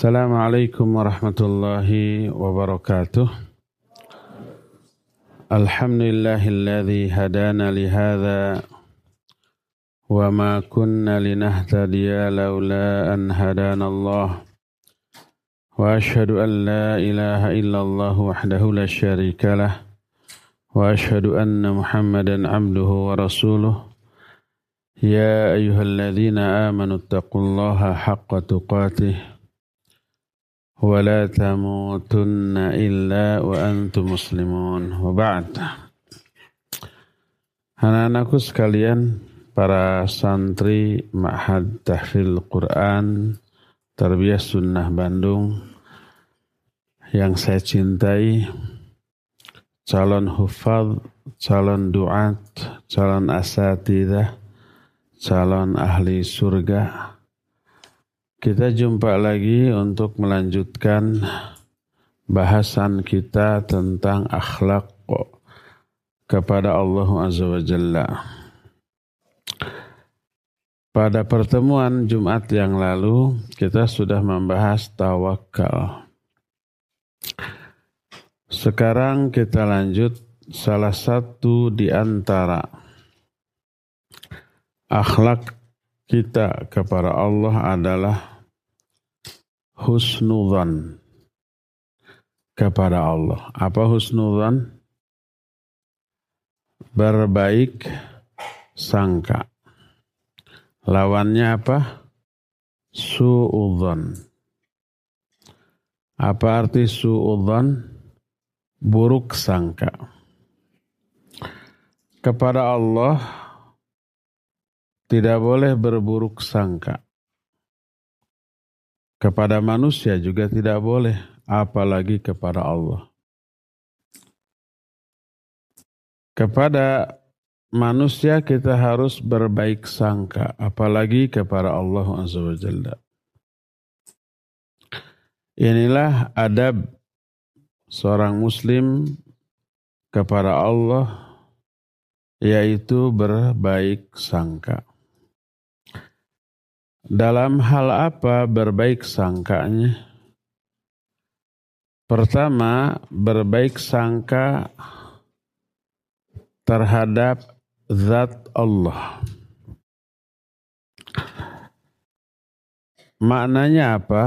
السلام عليكم ورحمة الله وبركاته. الحمد لله الذي هدانا لهذا وما كنا لنهتدي لولا أن هدانا الله. وأشهد أن لا إله إلا الله وحده لا شريك له. وأشهد أن محمدا عبده ورسوله. يا أيها الذين آمنوا اتقوا الله حق تقاته. ولا تموتن إلا وأنتم مسلمون وبعد Anak-anakku sekalian, para santri Ma'had Tahfil Quran Tarbiyah Sunnah Bandung yang saya cintai, calon hufad, calon duat, calon asatidah, calon ahli surga, kita jumpa lagi untuk melanjutkan bahasan kita tentang akhlak kepada Allah Azza wa Jalla. Pada pertemuan Jumat yang lalu kita sudah membahas tawakal. Sekarang kita lanjut salah satu di antara akhlak kita kepada Allah adalah husnudzan kepada Allah. Apa husnudzan? Berbaik sangka. Lawannya apa? Su'udzan. Apa arti su'udzan? Buruk sangka. Kepada Allah tidak boleh berburuk sangka. Kepada manusia juga tidak boleh, apalagi kepada Allah. Kepada manusia kita harus berbaik sangka, apalagi kepada Allah Azza. Inilah adab seorang muslim kepada Allah yaitu berbaik sangka. Dalam hal apa berbaik sangkanya? Pertama, berbaik sangka terhadap zat Allah. Maknanya apa?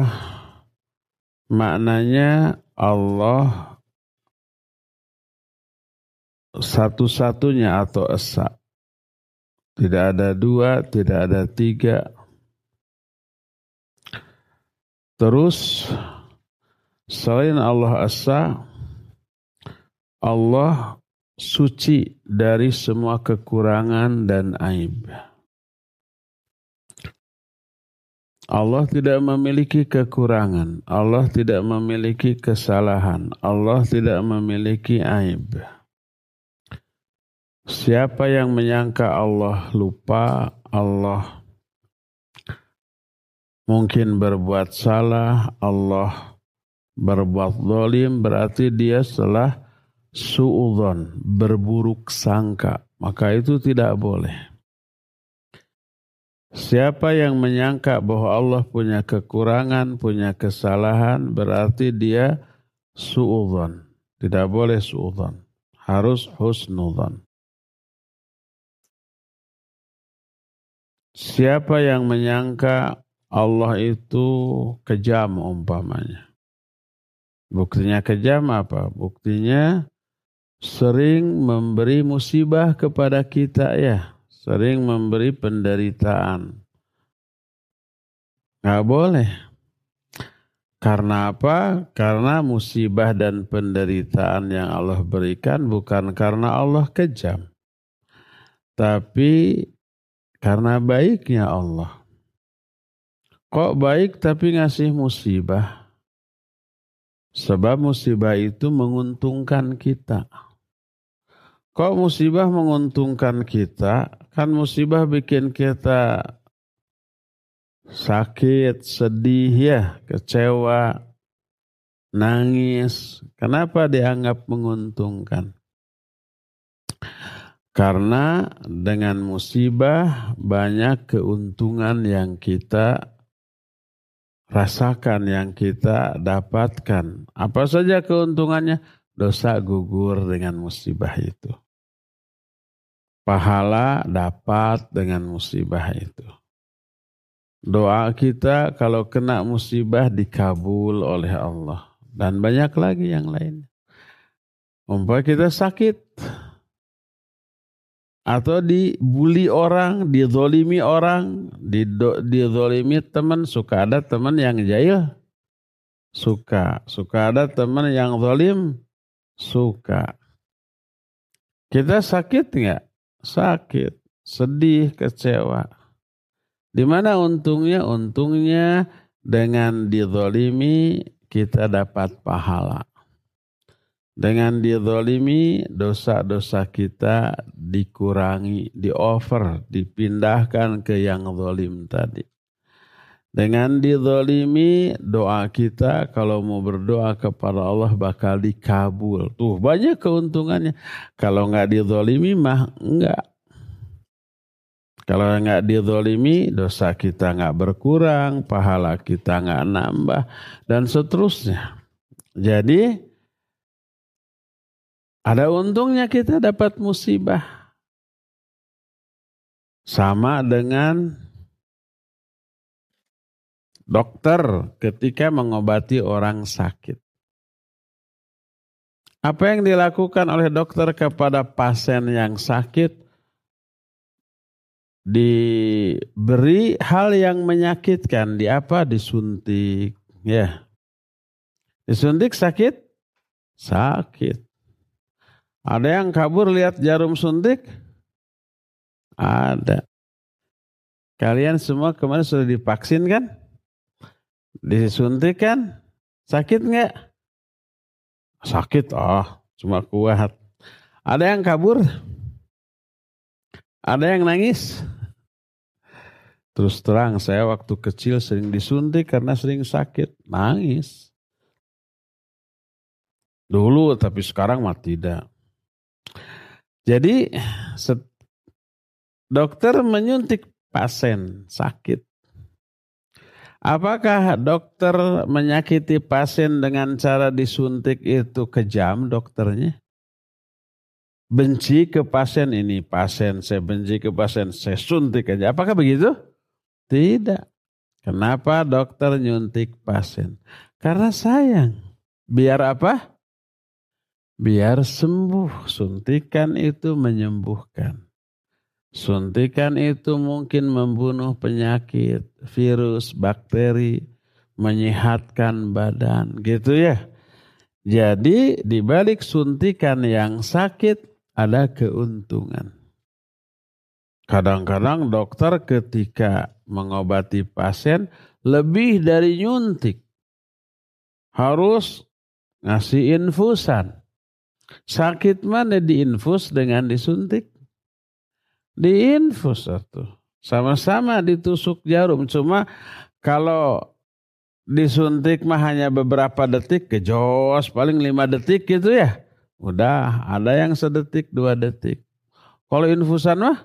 Maknanya Allah satu-satunya atau esa. Tidak ada dua, tidak ada tiga, Terus selain Allah Asa, Allah suci dari semua kekurangan dan aib. Allah tidak memiliki kekurangan, Allah tidak memiliki kesalahan, Allah tidak memiliki aib. Siapa yang menyangka Allah lupa, Allah mungkin berbuat salah, Allah berbuat zalim berarti dia telah suudzon, berburuk sangka. Maka itu tidak boleh. Siapa yang menyangka bahwa Allah punya kekurangan, punya kesalahan, berarti dia suudzon. Tidak boleh suudzon. Harus husnudzon. Siapa yang menyangka Allah itu kejam umpamanya. Buktinya kejam apa? Buktinya sering memberi musibah kepada kita ya. Sering memberi penderitaan. Gak boleh. Karena apa? Karena musibah dan penderitaan yang Allah berikan bukan karena Allah kejam. Tapi karena baiknya Allah. Kok baik tapi ngasih musibah? Sebab musibah itu menguntungkan kita. Kok musibah menguntungkan kita? Kan musibah bikin kita sakit, sedih ya, kecewa, nangis. Kenapa dianggap menguntungkan? Karena dengan musibah banyak keuntungan yang kita rasakan, yang kita dapatkan. Apa saja keuntungannya? Dosa gugur dengan musibah itu. Pahala dapat dengan musibah itu. Doa kita kalau kena musibah dikabul oleh Allah. Dan banyak lagi yang lain. Umpah kita sakit, atau dibully orang, dizolimi orang, dizolimi teman, suka ada teman yang jahil, suka, suka ada teman yang zolim, suka. Kita sakit nggak? Sakit, sedih, kecewa. Di mana untungnya? Untungnya dengan dizolimi kita dapat pahala. Dengan dizalimi dosa-dosa kita dikurangi, di-over, dipindahkan ke yang zalim tadi. Dengan dizalimi doa kita kalau mau berdoa kepada Allah bakal dikabul. Tuh banyak keuntungannya. Kalau nggak dizalimi mah enggak. Kalau nggak dizalimi dosa kita nggak berkurang, pahala kita nggak nambah dan seterusnya. Jadi ada untungnya kita dapat musibah. Sama dengan dokter ketika mengobati orang sakit. Apa yang dilakukan oleh dokter kepada pasien yang sakit? Diberi hal yang menyakitkan. Di apa? Disuntik. Ya. Disuntik sakit? Sakit. Ada yang kabur lihat jarum suntik? Ada. Kalian semua kemarin sudah divaksin kan? Disuntik kan? Sakit nggak? Sakit, oh cuma kuat. Ada yang kabur? Ada yang nangis? Terus terang saya waktu kecil sering disuntik karena sering sakit. Nangis. Dulu tapi sekarang mah tidak. Jadi dokter menyuntik pasien sakit. Apakah dokter menyakiti pasien dengan cara disuntik itu kejam dokternya? Benci ke pasien ini, pasien saya benci ke pasien, saya suntik aja. Apakah begitu? Tidak. Kenapa dokter nyuntik pasien? Karena sayang. Biar apa? Biar sembuh. Suntikan itu menyembuhkan. Suntikan itu mungkin membunuh penyakit, virus, bakteri, menyehatkan badan, gitu ya. Jadi di balik suntikan yang sakit ada keuntungan. Kadang-kadang dokter ketika mengobati pasien lebih dari nyuntik. Harus ngasih infusan. Sakit mana diinfus dengan disuntik? Diinfus satu. Sama-sama ditusuk jarum. Cuma kalau disuntik mah hanya beberapa detik kejos paling lima detik gitu ya. Udah ada yang sedetik dua detik. Kalau infusan mah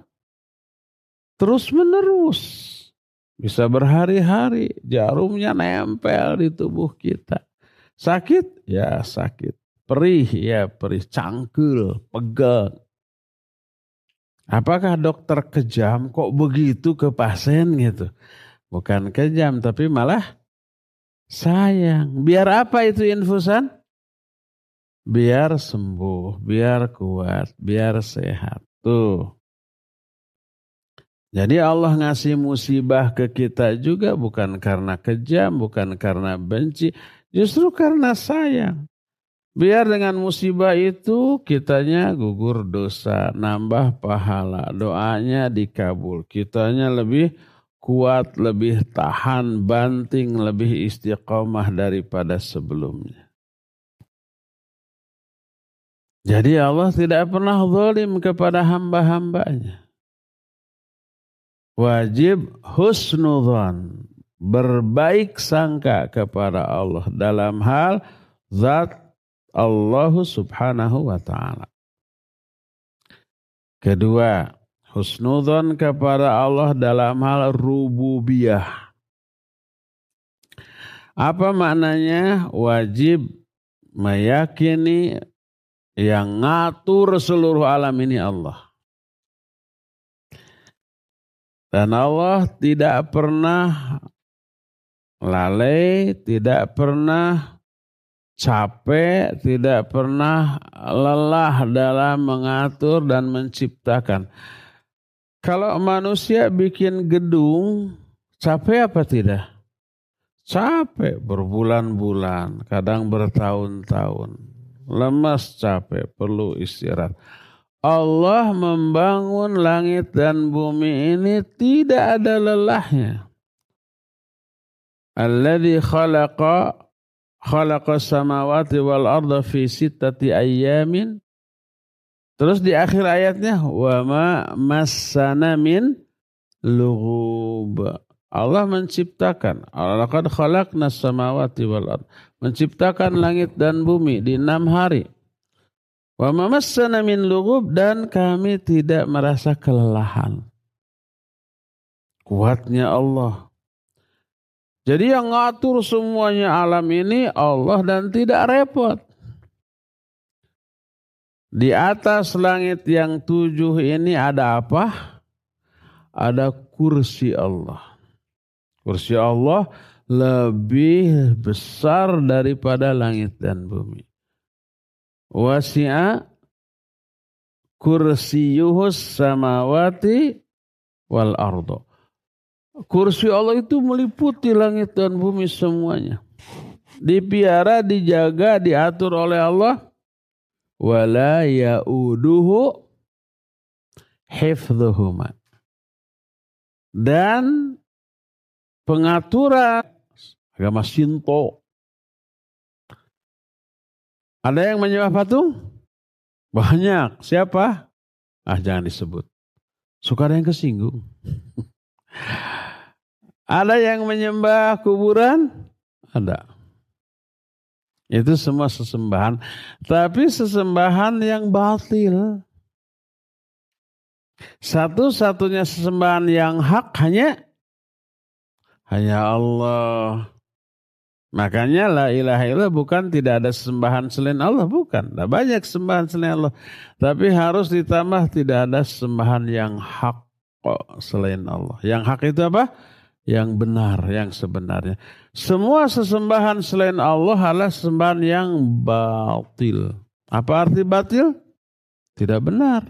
terus menerus. Bisa berhari-hari jarumnya nempel di tubuh kita. Sakit? Ya sakit perih ya perih cangkul pegal apakah dokter kejam kok begitu ke pasien gitu? Bukan kejam tapi malah sayang. Biar apa itu infusan? Biar sembuh biar kuat biar sehat. Tuh. Jadi Allah ngasih musibah ke kita juga bukan karena kejam, bukan karena benci, justru karena sayang. Biar dengan musibah itu kitanya gugur dosa, nambah pahala, doanya dikabul. Kitanya lebih kuat, lebih tahan, banting, lebih istiqomah daripada sebelumnya. Jadi Allah tidak pernah zalim kepada hamba-hambanya. Wajib husnudhan, berbaik sangka kepada Allah dalam hal zat Allah subhanahu wa ta'ala. Kedua, husnudon kepada Allah dalam hal rububiyah. Apa maknanya? Wajib meyakini yang ngatur seluruh alam ini Allah. Dan Allah tidak pernah lalai, tidak pernah capek, tidak pernah lelah dalam mengatur dan menciptakan. Kalau manusia bikin gedung, capek apa tidak? Capek berbulan-bulan, kadang bertahun-tahun. Lemas capek, perlu istirahat. Allah membangun langit dan bumi ini tidak ada lelahnya. Alladhi khalaqa khalaqa samawati wal arda fi sittati ayyamin. Terus di akhir ayatnya wa ma massana min lughub. Allah menciptakan. Laqad khalaqna samawati wal ard. Menciptakan langit dan bumi di enam hari. Wa mamassana min lugub dan kami tidak merasa kelelahan. Kuatnya Allah. Jadi yang ngatur semuanya alam ini Allah dan tidak repot. Di atas langit yang tujuh ini ada apa? Ada kursi Allah. Kursi Allah lebih besar daripada langit dan bumi wasi'a kursiyuhus samawati wal ardo. Kursi Allah itu meliputi langit dan bumi semuanya. Dipiara, dijaga, diatur oleh Allah. Wala ya'uduhu hifdhuhuma. Dan pengaturan agama Sinto ada yang menyembah patung? Banyak. Siapa? Ah jangan disebut. Suka ada yang kesinggung. ada yang menyembah kuburan? Ada. Itu semua sesembahan. Tapi sesembahan yang batil. Satu-satunya sesembahan yang hak hanya hanya Allah. Makanya la ilaha illallah bukan tidak ada sembahan selain Allah, bukan. Tidak banyak sembahan selain Allah. Tapi harus ditambah tidak ada sembahan yang hak selain Allah. Yang hak itu apa? Yang benar, yang sebenarnya. Semua sesembahan selain Allah adalah sembahan yang batil. Apa arti batil? Tidak benar.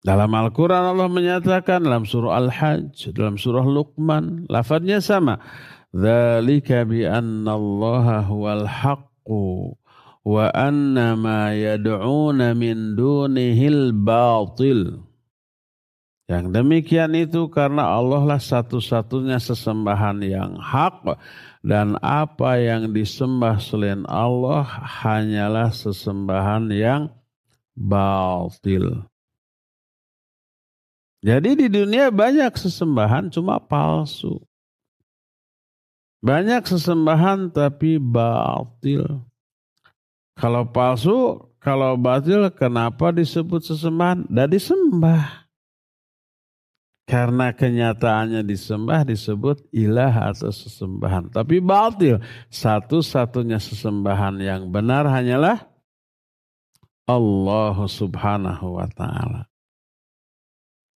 Dalam Al-Quran Allah menyatakan dalam surah Al-Hajj, dalam surah Luqman, lafadznya sama. Dzalika bi anna Allah huwal haqqu wa anna ma yad'una min dunihil batil. Yang demikian itu karena Allah lah satu-satunya sesembahan yang hak dan apa yang disembah selain Allah hanyalah sesembahan yang batil. Jadi di dunia banyak sesembahan cuma palsu. Banyak sesembahan tapi batil. Kalau palsu, kalau batil kenapa disebut sesembahan? Dan disembah. Karena kenyataannya disembah disebut ilah atau sesembahan. Tapi batil. Satu-satunya sesembahan yang benar hanyalah Allah subhanahu wa ta'ala.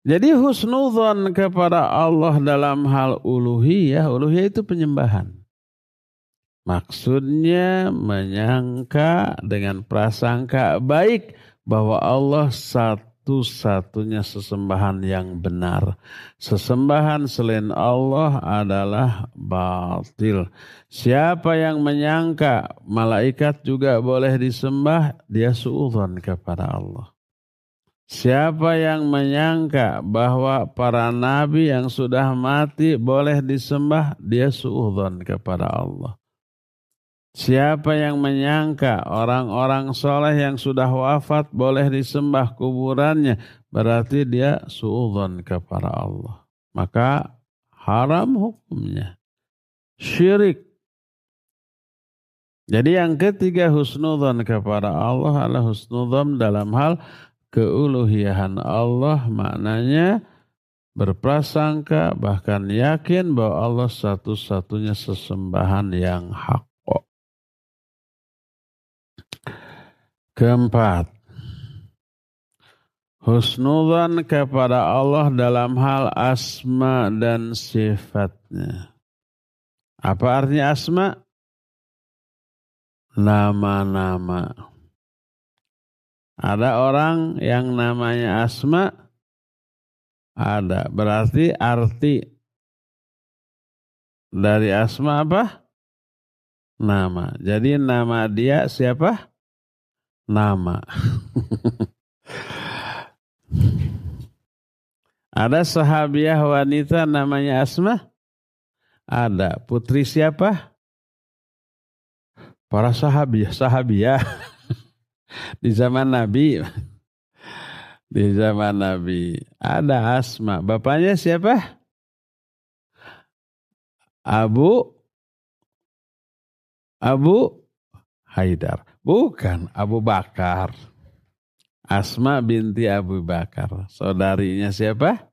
Jadi husnudhan kepada Allah dalam hal uluhiyah, uluhiyah itu penyembahan. Maksudnya menyangka dengan prasangka baik bahwa Allah satu-satunya sesembahan yang benar. Sesembahan selain Allah adalah batil. Siapa yang menyangka malaikat juga boleh disembah, dia suudhan kepada Allah. Siapa yang menyangka bahwa para nabi yang sudah mati boleh disembah, dia suudon kepada Allah. Siapa yang menyangka orang-orang soleh yang sudah wafat boleh disembah kuburannya, berarti dia suudon kepada Allah. Maka haram hukumnya. Syirik. Jadi yang ketiga husnudhan kepada Allah adalah husnudhan dalam hal keuluhiyahan Allah maknanya berprasangka, bahkan yakin bahwa Allah satu-satunya sesembahan yang hak. Keempat, husnudzan kepada Allah dalam hal asma dan sifatnya. Apa artinya asma? Nama-nama. Ada orang yang namanya asma, ada. Berarti arti dari asma apa? Nama. Jadi nama dia siapa? Nama. Ada sahabiah wanita namanya Asma? Ada. Putri siapa? Para sahabiah, sahabiah. Di zaman Nabi. Di zaman Nabi. Ada Asma. Bapaknya siapa? Abu Abu Haidar. Bukan Abu Bakar. Asma binti Abu Bakar. Saudarinya siapa?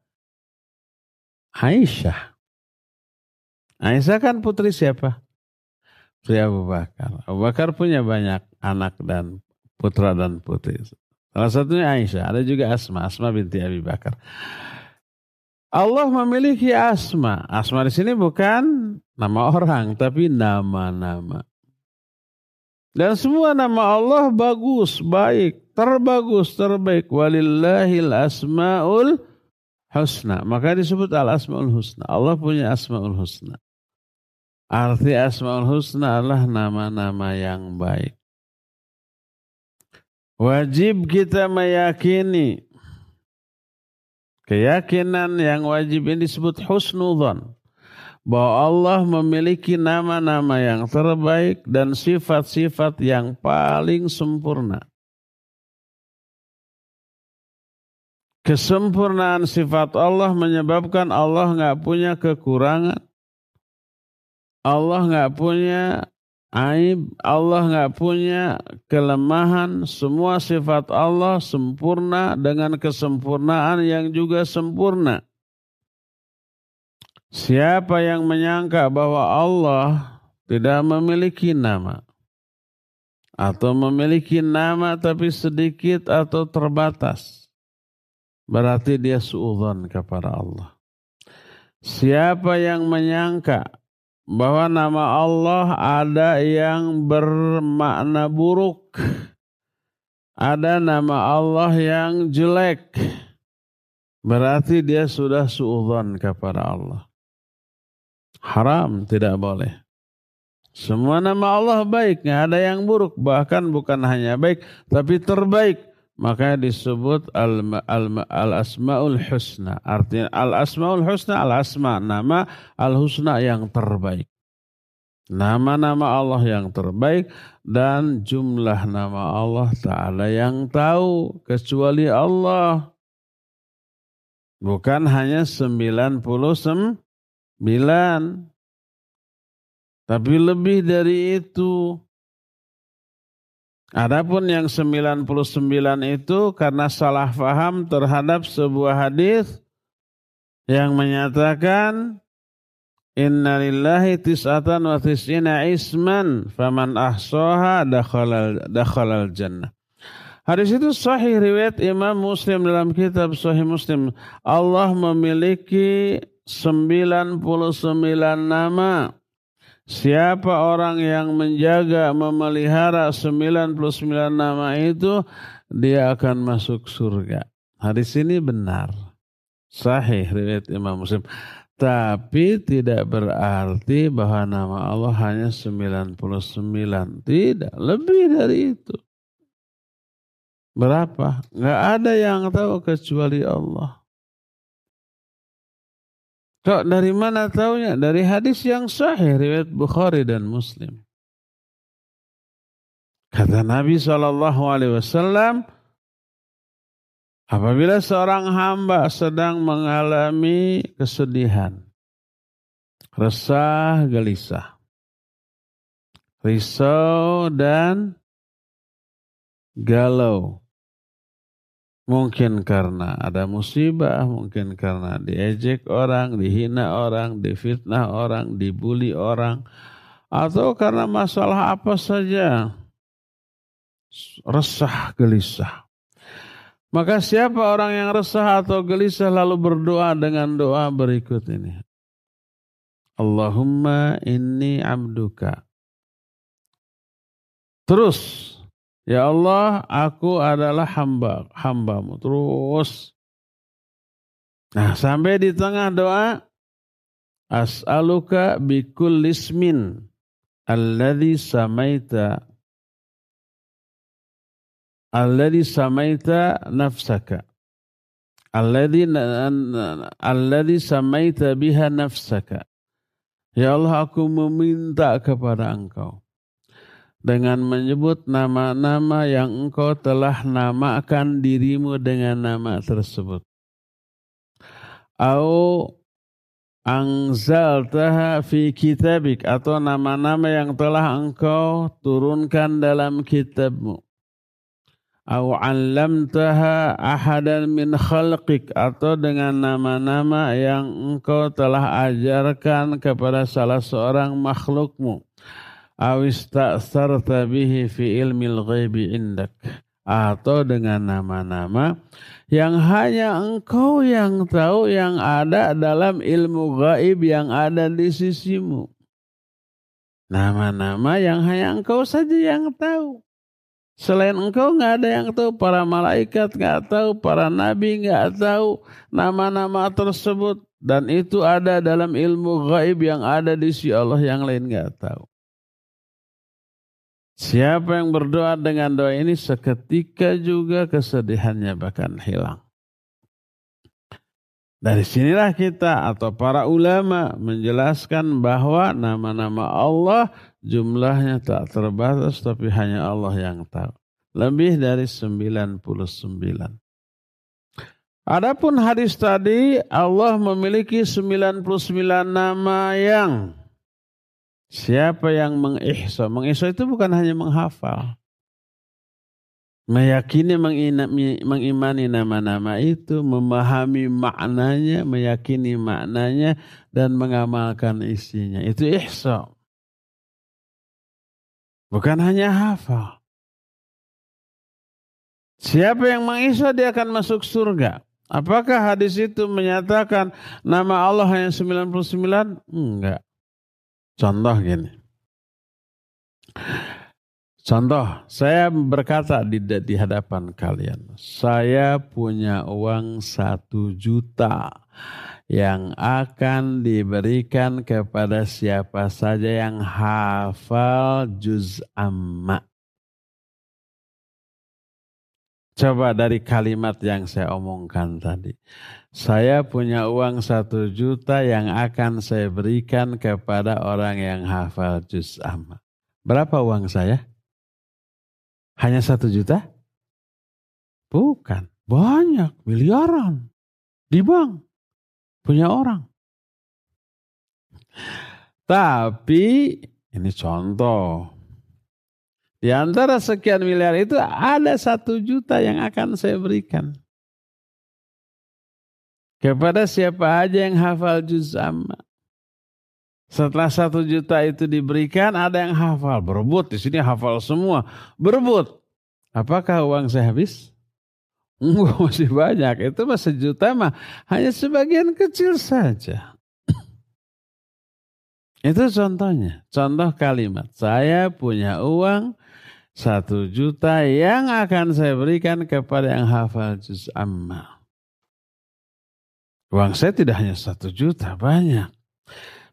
Aisyah. Aisyah kan putri siapa? Putri Abu Bakar. Abu Bakar punya banyak anak dan putra dan putri. Salah satunya Aisyah. Ada juga Asma. Asma binti Abu Bakar. Allah memiliki asma. Asma di sini bukan nama orang, tapi nama-nama. Dan semua nama Allah bagus, baik, terbagus, terbaik. Walillahil asma'ul husna. Maka disebut al asma'ul husna. Allah punya asma'ul husna. Arti asma'ul husna adalah nama-nama yang baik. Wajib kita meyakini keyakinan yang wajib ini disebut husnudzon bahwa Allah memiliki nama-nama yang terbaik dan sifat-sifat yang paling sempurna. Kesempurnaan sifat Allah menyebabkan Allah nggak punya kekurangan. Allah nggak punya aib, Allah nggak punya kelemahan. Semua sifat Allah sempurna dengan kesempurnaan yang juga sempurna. Siapa yang menyangka bahwa Allah tidak memiliki nama atau memiliki nama tapi sedikit atau terbatas, berarti dia suudzon kepada Allah. Siapa yang menyangka bahwa nama Allah ada yang bermakna buruk, ada nama Allah yang jelek, berarti dia sudah suudzon kepada Allah. Haram, tidak boleh. Semua nama Allah baik, nggak ada yang buruk. Bahkan bukan hanya baik, tapi terbaik. Makanya disebut al-asma'ul al, husna. Artinya al-asma'ul husna, al-asma, nama al-husna yang terbaik. Nama-nama Allah yang terbaik dan jumlah nama Allah tak ada yang tahu kecuali Allah. Bukan hanya 99 Sembilan. Tapi lebih dari itu. Adapun yang 99 itu karena salah faham terhadap sebuah hadis yang menyatakan Inna lillahi tis'atan wa tis'ina isman faman ahsoha dakhalal, dakhalal jannah. Hadis itu sahih riwayat Imam Muslim dalam kitab Sahih Muslim. Allah memiliki 99 nama. Siapa orang yang menjaga, memelihara 99 nama itu, dia akan masuk surga. Hadis ini benar. Sahih riwayat Imam Muslim. Tapi tidak berarti bahwa nama Allah hanya 99. Tidak, lebih dari itu. Berapa? Nggak ada yang tahu kecuali Allah. Kok dari mana taunya? Dari hadis yang sahih riwayat Bukhari dan Muslim. Kata Nabi Shallallahu Alaihi Wasallam, apabila seorang hamba sedang mengalami kesedihan, resah, gelisah, risau dan galau, Mungkin karena ada musibah, mungkin karena diejek orang, dihina orang, difitnah orang, dibully orang, atau karena masalah apa saja. Resah, gelisah. Maka siapa orang yang resah atau gelisah lalu berdoa dengan doa berikut ini. Allahumma inni abduka. Terus, ya Allah, aku adalah hamba, hambamu. Terus. Nah, sampai di tengah doa, as'aluka bikul lismin alladhi samaita alladhi samaita nafsaka alladhi alladhi samaita biha nafsaka ya Allah aku meminta kepada engkau dengan menyebut nama-nama yang engkau telah namakan dirimu dengan nama tersebut. Au angzaltaha fi kitabik atau nama-nama yang telah engkau turunkan dalam kitabmu. Au 'allamtaha ahadan min khalqik atau dengan nama-nama yang engkau telah ajarkan kepada salah seorang makhlukmu au ista'sarta bihi fi ilmil ghaibi indak atau dengan nama-nama yang hanya engkau yang tahu yang ada dalam ilmu gaib yang ada di sisimu. Nama-nama yang hanya engkau saja yang tahu. Selain engkau nggak ada yang tahu, para malaikat nggak tahu, para nabi nggak tahu nama-nama tersebut. Dan itu ada dalam ilmu gaib yang ada di sisi Allah yang lain nggak tahu. Siapa yang berdoa dengan doa ini seketika juga kesedihannya bahkan hilang. Dari sinilah kita atau para ulama menjelaskan bahwa nama-nama Allah jumlahnya tak terbatas tapi hanya Allah yang tahu. Lebih dari 99. Adapun hadis tadi Allah memiliki 99 nama yang Siapa yang mengihsa? Mengihsa itu bukan hanya menghafal. Meyakini, mengimani nama-nama itu, memahami maknanya, meyakini maknanya, dan mengamalkan isinya. Itu ihsa. Bukan hanya hafal. Siapa yang mengihsa dia akan masuk surga. Apakah hadis itu menyatakan nama Allah hanya 99? Enggak. Contoh gini. Contoh, saya berkata di, di hadapan kalian, saya punya uang satu juta yang akan diberikan kepada siapa saja yang hafal juz amma. Coba dari kalimat yang saya omongkan tadi. Saya punya uang satu juta yang akan saya berikan kepada orang yang hafal juz amma. Berapa uang saya? Hanya satu juta? Bukan. Banyak. Miliaran. Di bank. Punya orang. Tapi ini contoh. Di antara sekian miliar itu ada satu juta yang akan saya berikan. Kepada siapa aja yang hafal juz amma. Setelah satu juta itu diberikan, ada yang hafal. Berebut, di sini hafal semua. Berebut. Apakah uang saya habis? Enggak, masih banyak. Itu mah sejuta mah hanya sebagian kecil saja. Itu contohnya. Contoh kalimat. Saya punya uang satu juta yang akan saya berikan kepada yang hafal juz amma. Uang saya tidak hanya satu juta, banyak.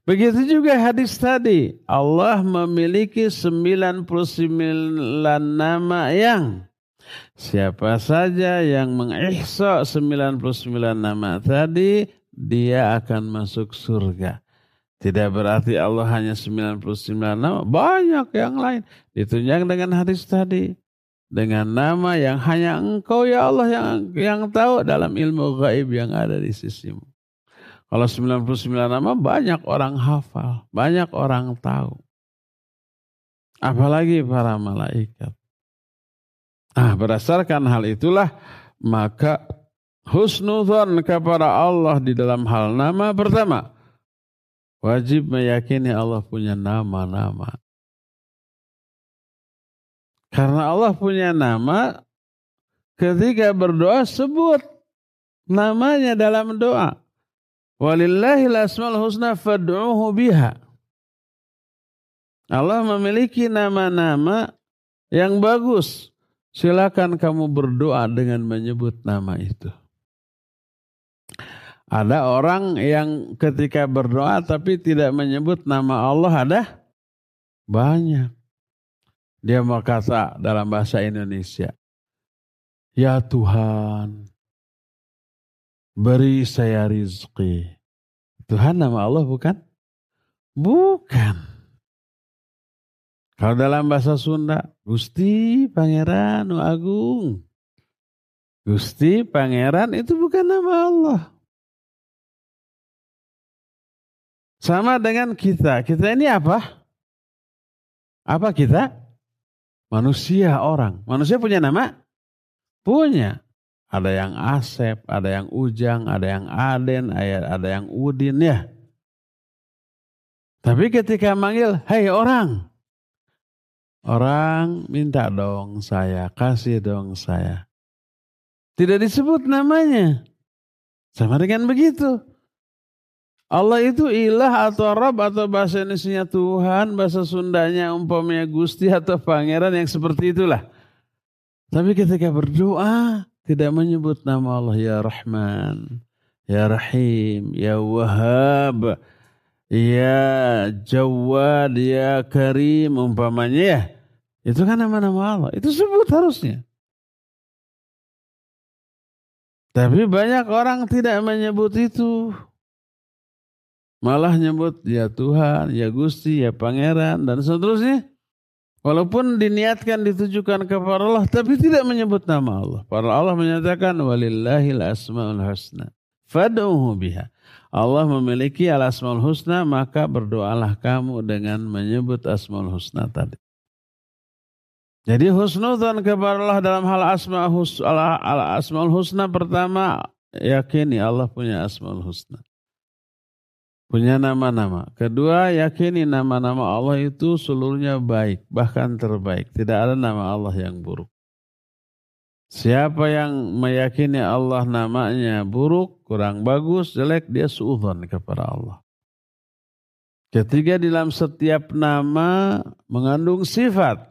Begitu juga hadis tadi. Allah memiliki 99 nama yang siapa saja yang mengihsa 99 nama tadi, dia akan masuk surga. Tidak berarti Allah hanya 99 nama, banyak yang lain. Ditunjang dengan hadis tadi dengan nama yang hanya engkau ya Allah yang yang tahu dalam ilmu gaib yang ada di sisimu. Kalau 99 nama banyak orang hafal, banyak orang tahu. Apalagi para malaikat. Ah, berdasarkan hal itulah maka husnudhan kepada Allah di dalam hal nama pertama wajib meyakini Allah punya nama-nama. Karena Allah punya nama, ketika berdoa sebut namanya dalam doa. Walillahil asmal husna fad'uhu biha. Allah memiliki nama-nama yang bagus. Silakan kamu berdoa dengan menyebut nama itu. Ada orang yang ketika berdoa tapi tidak menyebut nama Allah ada banyak. Dia berkata dalam bahasa Indonesia, Ya Tuhan, beri saya rizki. Tuhan nama Allah bukan? Bukan. Kalau dalam bahasa Sunda, Gusti Pangeran Agung. Gusti Pangeran itu bukan nama Allah. Sama dengan kita. Kita ini apa? Apa kita? Manusia orang. Manusia punya nama? Punya. Ada yang Asep, ada yang Ujang, ada yang Aden, ada yang Udin ya. Tapi ketika manggil, hei orang. Orang minta dong saya, kasih dong saya. Tidak disebut namanya. Sama dengan begitu. Allah itu ilah atau Rabb atau bahasa Indonesia Tuhan, bahasa Sundanya umpamanya Gusti atau Pangeran yang seperti itulah. Tapi ketika berdoa tidak menyebut nama Allah ya Rahman, ya Rahim, ya Wahab, ya Jawad, ya Karim umpamanya ya. Itu kan nama-nama Allah. Itu sebut harusnya. Tapi banyak orang tidak menyebut itu. Malah nyebut ya Tuhan, ya Gusti, ya Pangeran, dan seterusnya. Walaupun diniatkan ditujukan kepada Allah, tapi tidak menyebut nama Allah. Para Allah menyatakan, walillahil asma'ul husna. Fad'uhu biha. Allah memiliki al asmaul husna, maka berdoalah kamu dengan menyebut asmaul husna tadi. Jadi husnudzon kepada Allah dalam hal asma hus, al asmaul husna pertama yakini Allah punya asmaul husna punya nama-nama. Kedua, yakini nama-nama Allah itu seluruhnya baik, bahkan terbaik. Tidak ada nama Allah yang buruk. Siapa yang meyakini Allah namanya buruk, kurang bagus, jelek, dia suudhan kepada Allah. Ketiga, dalam setiap nama mengandung sifat.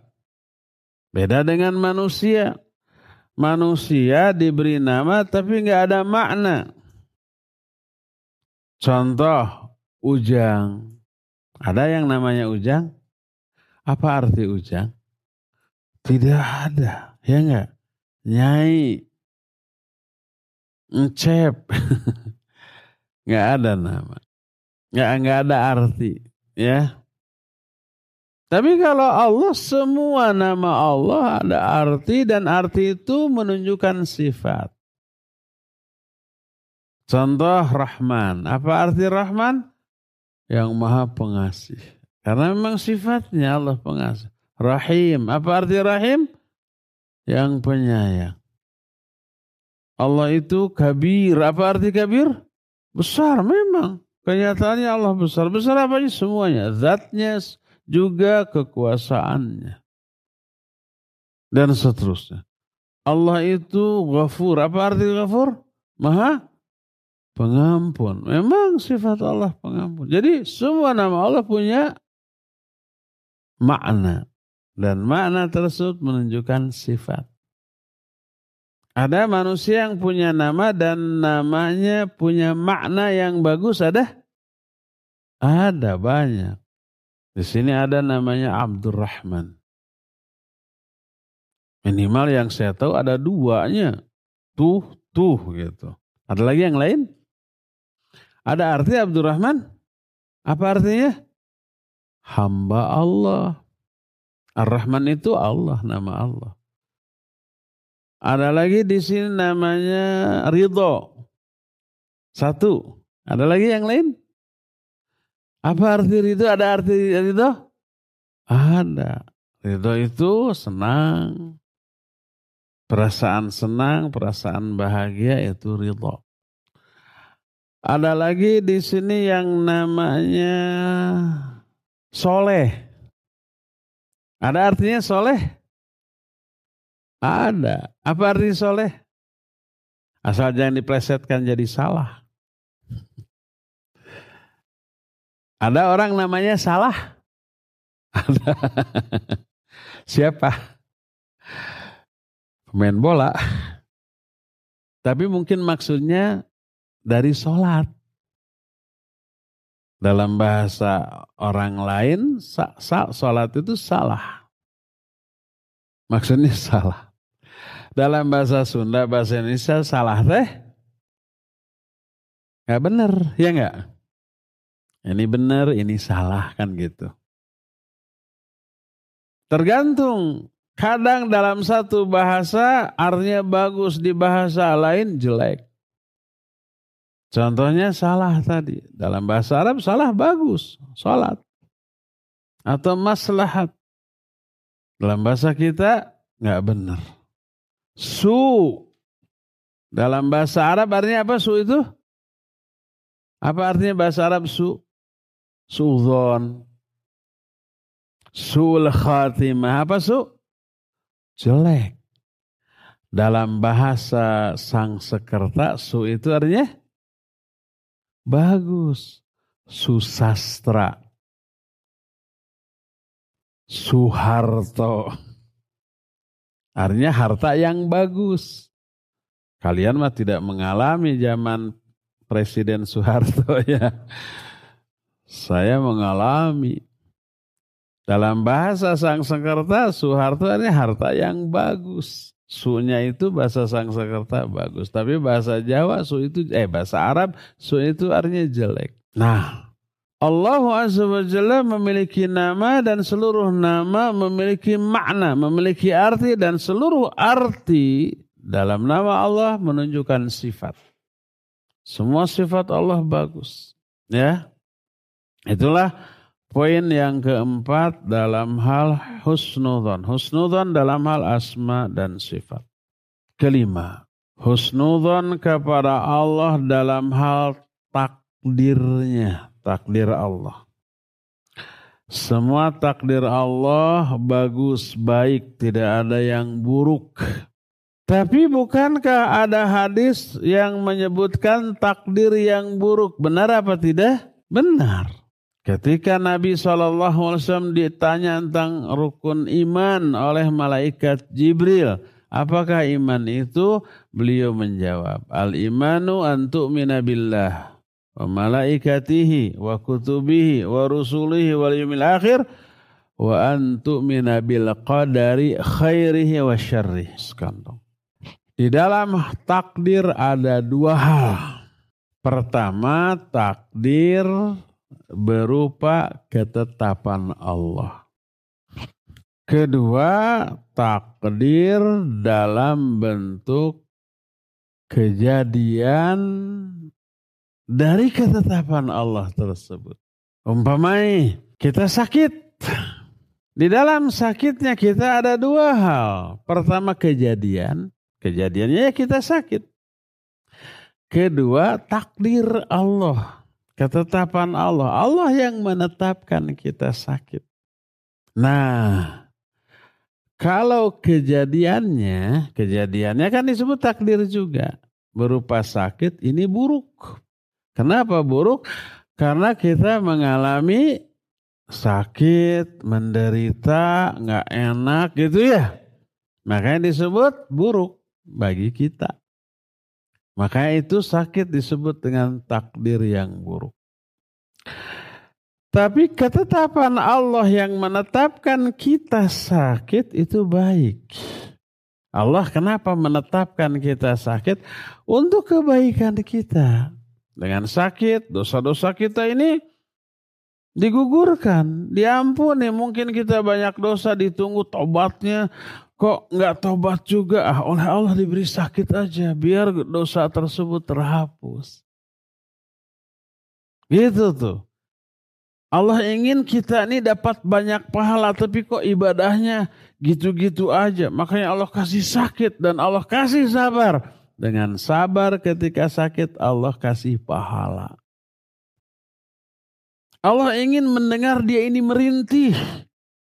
Beda dengan manusia. Manusia diberi nama tapi nggak ada makna. Contoh, ujang. Ada yang namanya ujang? Apa arti ujang? Tidak ada, ya enggak? Nyai, encep, nggak ada nama, nggak nggak ada arti, ya. Tapi kalau Allah semua nama Allah ada arti dan arti itu menunjukkan sifat. Contoh Rahman. Apa arti Rahman? Yang maha pengasih. Karena memang sifatnya Allah pengasih. Rahim. Apa arti rahim? Yang penyayang. Allah itu kabir. Apa arti kabir? Besar memang. Kenyataannya Allah besar. Besar apa aja? Semuanya. Zatnya juga kekuasaannya. Dan seterusnya. Allah itu ghafur. Apa arti ghafur? Maha pengampun. Memang sifat Allah pengampun. Jadi semua nama Allah punya makna. Dan makna tersebut menunjukkan sifat. Ada manusia yang punya nama dan namanya punya makna yang bagus ada? Ada banyak. Di sini ada namanya Abdurrahman. Minimal yang saya tahu ada duanya. Tuh, tuh gitu. Ada lagi yang lain? Ada arti Abdurrahman? Apa artinya? Hamba Allah. Ar-Rahman itu Allah, nama Allah. Ada lagi di sini namanya Ridho. Satu. Ada lagi yang lain? Apa arti Ridho? Ada arti Ridho? Ada. Ridho itu senang. Perasaan senang, perasaan bahagia itu ridho. Ada lagi di sini yang namanya soleh. Ada artinya soleh? Ada. Apa arti soleh? Asal jangan diplesetkan jadi salah. Ada orang namanya salah? Ada. Siapa? Pemain bola. Tapi mungkin maksudnya dari sholat. Dalam bahasa orang lain, sholat itu salah. Maksudnya salah. Dalam bahasa Sunda, bahasa Indonesia, salah teh. Gak bener, ya gak? Ini benar, ini salah kan gitu. Tergantung Kadang dalam satu bahasa artinya bagus, di bahasa lain jelek. Contohnya salah tadi. Dalam bahasa Arab salah bagus, sholat. Atau maslahat. Dalam bahasa kita nggak benar. Su. Dalam bahasa Arab artinya apa su itu? Apa artinya bahasa Arab su? Suudon. Sul khatimah. Apa su? jelek. Dalam bahasa sang sekerta, su itu artinya bagus. Susastra. Suharto. Artinya harta yang bagus. Kalian mah tidak mengalami zaman Presiden Soeharto ya. Saya mengalami. Dalam bahasa Sang Sakerta, Soeharto ini harta yang bagus. Sunya itu bahasa Sang Sakerta bagus. Tapi bahasa Jawa, su itu, eh bahasa Arab, su itu artinya jelek. Nah, Allah Azza wa Jalla memiliki nama dan seluruh nama memiliki makna, memiliki arti dan seluruh arti dalam nama Allah menunjukkan sifat. Semua sifat Allah bagus. Ya. Itulah Poin yang keempat dalam hal husnudon. Husnudon dalam hal asma dan sifat. Kelima, husnudon kepada Allah dalam hal takdirnya. Takdir Allah. Semua takdir Allah bagus, baik, tidak ada yang buruk. Tapi bukankah ada hadis yang menyebutkan takdir yang buruk? Benar apa tidak? Benar. Ketika Nabi SAW ditanya tentang rukun iman oleh malaikat Jibril, apakah iman itu? Beliau menjawab, Al-imanu antuk minabillah wa malaikatihi wa kutubihi wa rusulihi wal yumil akhir wa antuk minabil qadari khairihi wa syarrih. Di dalam takdir ada dua hal. Pertama, takdir berupa ketetapan Allah. Kedua, takdir dalam bentuk kejadian dari ketetapan Allah tersebut. Umpamai kita sakit. Di dalam sakitnya kita ada dua hal. Pertama kejadian. Kejadiannya ya kita sakit. Kedua takdir Allah Ketetapan Allah. Allah yang menetapkan kita sakit. Nah, kalau kejadiannya, kejadiannya kan disebut takdir juga. Berupa sakit, ini buruk. Kenapa buruk? Karena kita mengalami sakit, menderita, nggak enak gitu ya. Makanya disebut buruk bagi kita. Makanya itu sakit disebut dengan takdir yang buruk. Tapi ketetapan Allah yang menetapkan kita sakit itu baik. Allah kenapa menetapkan kita sakit? Untuk kebaikan kita. Dengan sakit, dosa-dosa kita ini digugurkan, diampuni. Mungkin kita banyak dosa ditunggu tobatnya kok nggak tobat juga ah oleh Allah diberi sakit aja biar dosa tersebut terhapus gitu tuh Allah ingin kita ini dapat banyak pahala tapi kok ibadahnya gitu-gitu aja. Makanya Allah kasih sakit dan Allah kasih sabar. Dengan sabar ketika sakit Allah kasih pahala. Allah ingin mendengar dia ini merintih.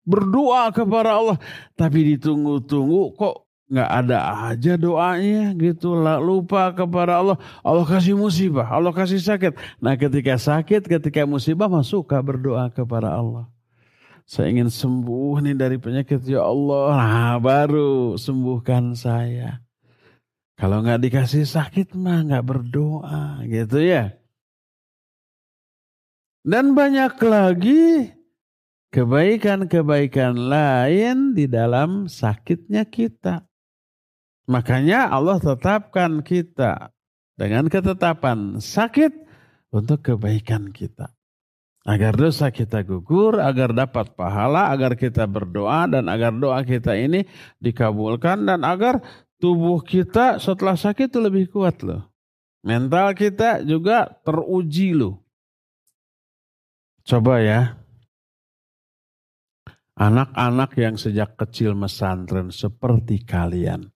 Berdoa kepada Allah. Tapi ditunggu-tunggu kok nggak ada aja doanya gitu. Lah lupa kepada Allah. Allah kasih musibah Allah kasih sakit. Nah ketika sakit ketika musibah masuk berdoa kepada Allah. Saya ingin sembuh nih dari penyakit ya Allah. Nah baru sembuhkan saya. Kalau nggak dikasih sakit mah nggak berdoa gitu ya. Dan banyak lagi kebaikan-kebaikan lain di dalam sakitnya kita. Makanya Allah tetapkan kita dengan ketetapan sakit untuk kebaikan kita. Agar dosa kita gugur, agar dapat pahala, agar kita berdoa dan agar doa kita ini dikabulkan dan agar tubuh kita setelah sakit itu lebih kuat loh. Mental kita juga teruji loh. Coba ya. Anak-anak yang sejak kecil mesantren seperti kalian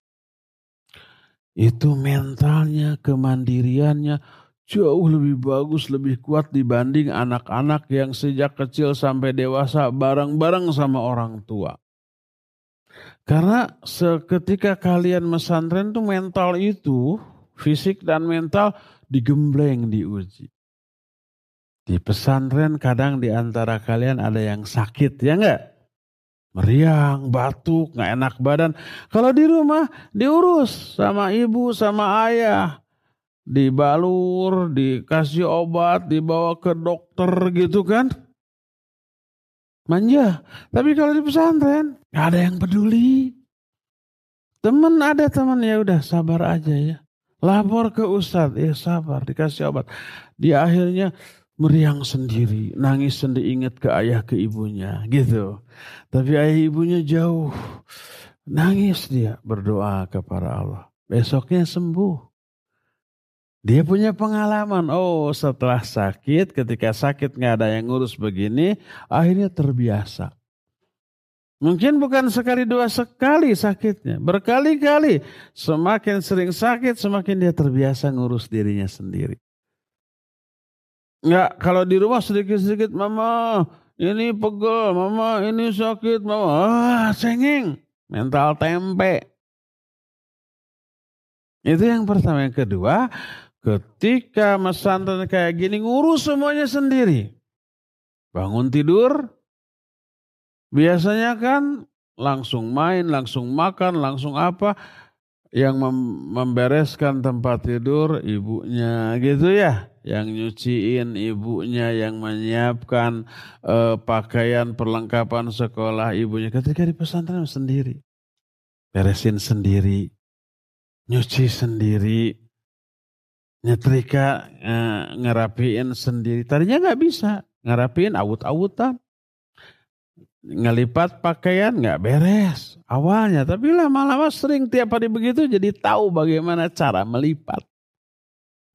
itu mentalnya, kemandiriannya jauh lebih bagus, lebih kuat dibanding anak-anak yang sejak kecil sampai dewasa bareng-bareng sama orang tua. Karena seketika kalian mesantren tuh mental itu, fisik dan mental digembleng diuji. Di pesantren kadang di antara kalian ada yang sakit, ya enggak? Meriang, batuk, nggak enak badan. Kalau di rumah diurus sama ibu, sama ayah. Dibalur, dikasih obat, dibawa ke dokter gitu kan. Manja. Tapi kalau di pesantren nggak ada yang peduli. Temen ada teman ya udah sabar aja ya. Lapor ke ustadz, ya sabar dikasih obat. Di akhirnya meriang sendiri, nangis sendiri ingat ke ayah ke ibunya gitu. Tapi ayah ibunya jauh. Nangis dia berdoa kepada Allah. Besoknya sembuh. Dia punya pengalaman. Oh setelah sakit, ketika sakit nggak ada yang ngurus begini, akhirnya terbiasa. Mungkin bukan sekali dua sekali sakitnya, berkali-kali. Semakin sering sakit, semakin dia terbiasa ngurus dirinya sendiri. Enggak, kalau di rumah sedikit-sedikit, mama ini pegel, mama ini sakit, mama ah cengeng, mental tempe. Itu yang pertama. Yang kedua, ketika mesantren kayak gini ngurus semuanya sendiri. Bangun tidur, biasanya kan langsung main, langsung makan, langsung apa. Yang membereskan tempat tidur ibunya gitu ya yang nyuciin ibunya, yang menyiapkan uh, pakaian perlengkapan sekolah ibunya. Ketika di pesantren sendiri, beresin sendiri, nyuci sendiri, nyetrika uh, ngerapiin sendiri. Tadinya nggak bisa ngerapiin awut-awutan, ngelipat pakaian nggak beres awalnya, tapi lama-lama sering tiap hari begitu jadi tahu bagaimana cara melipat.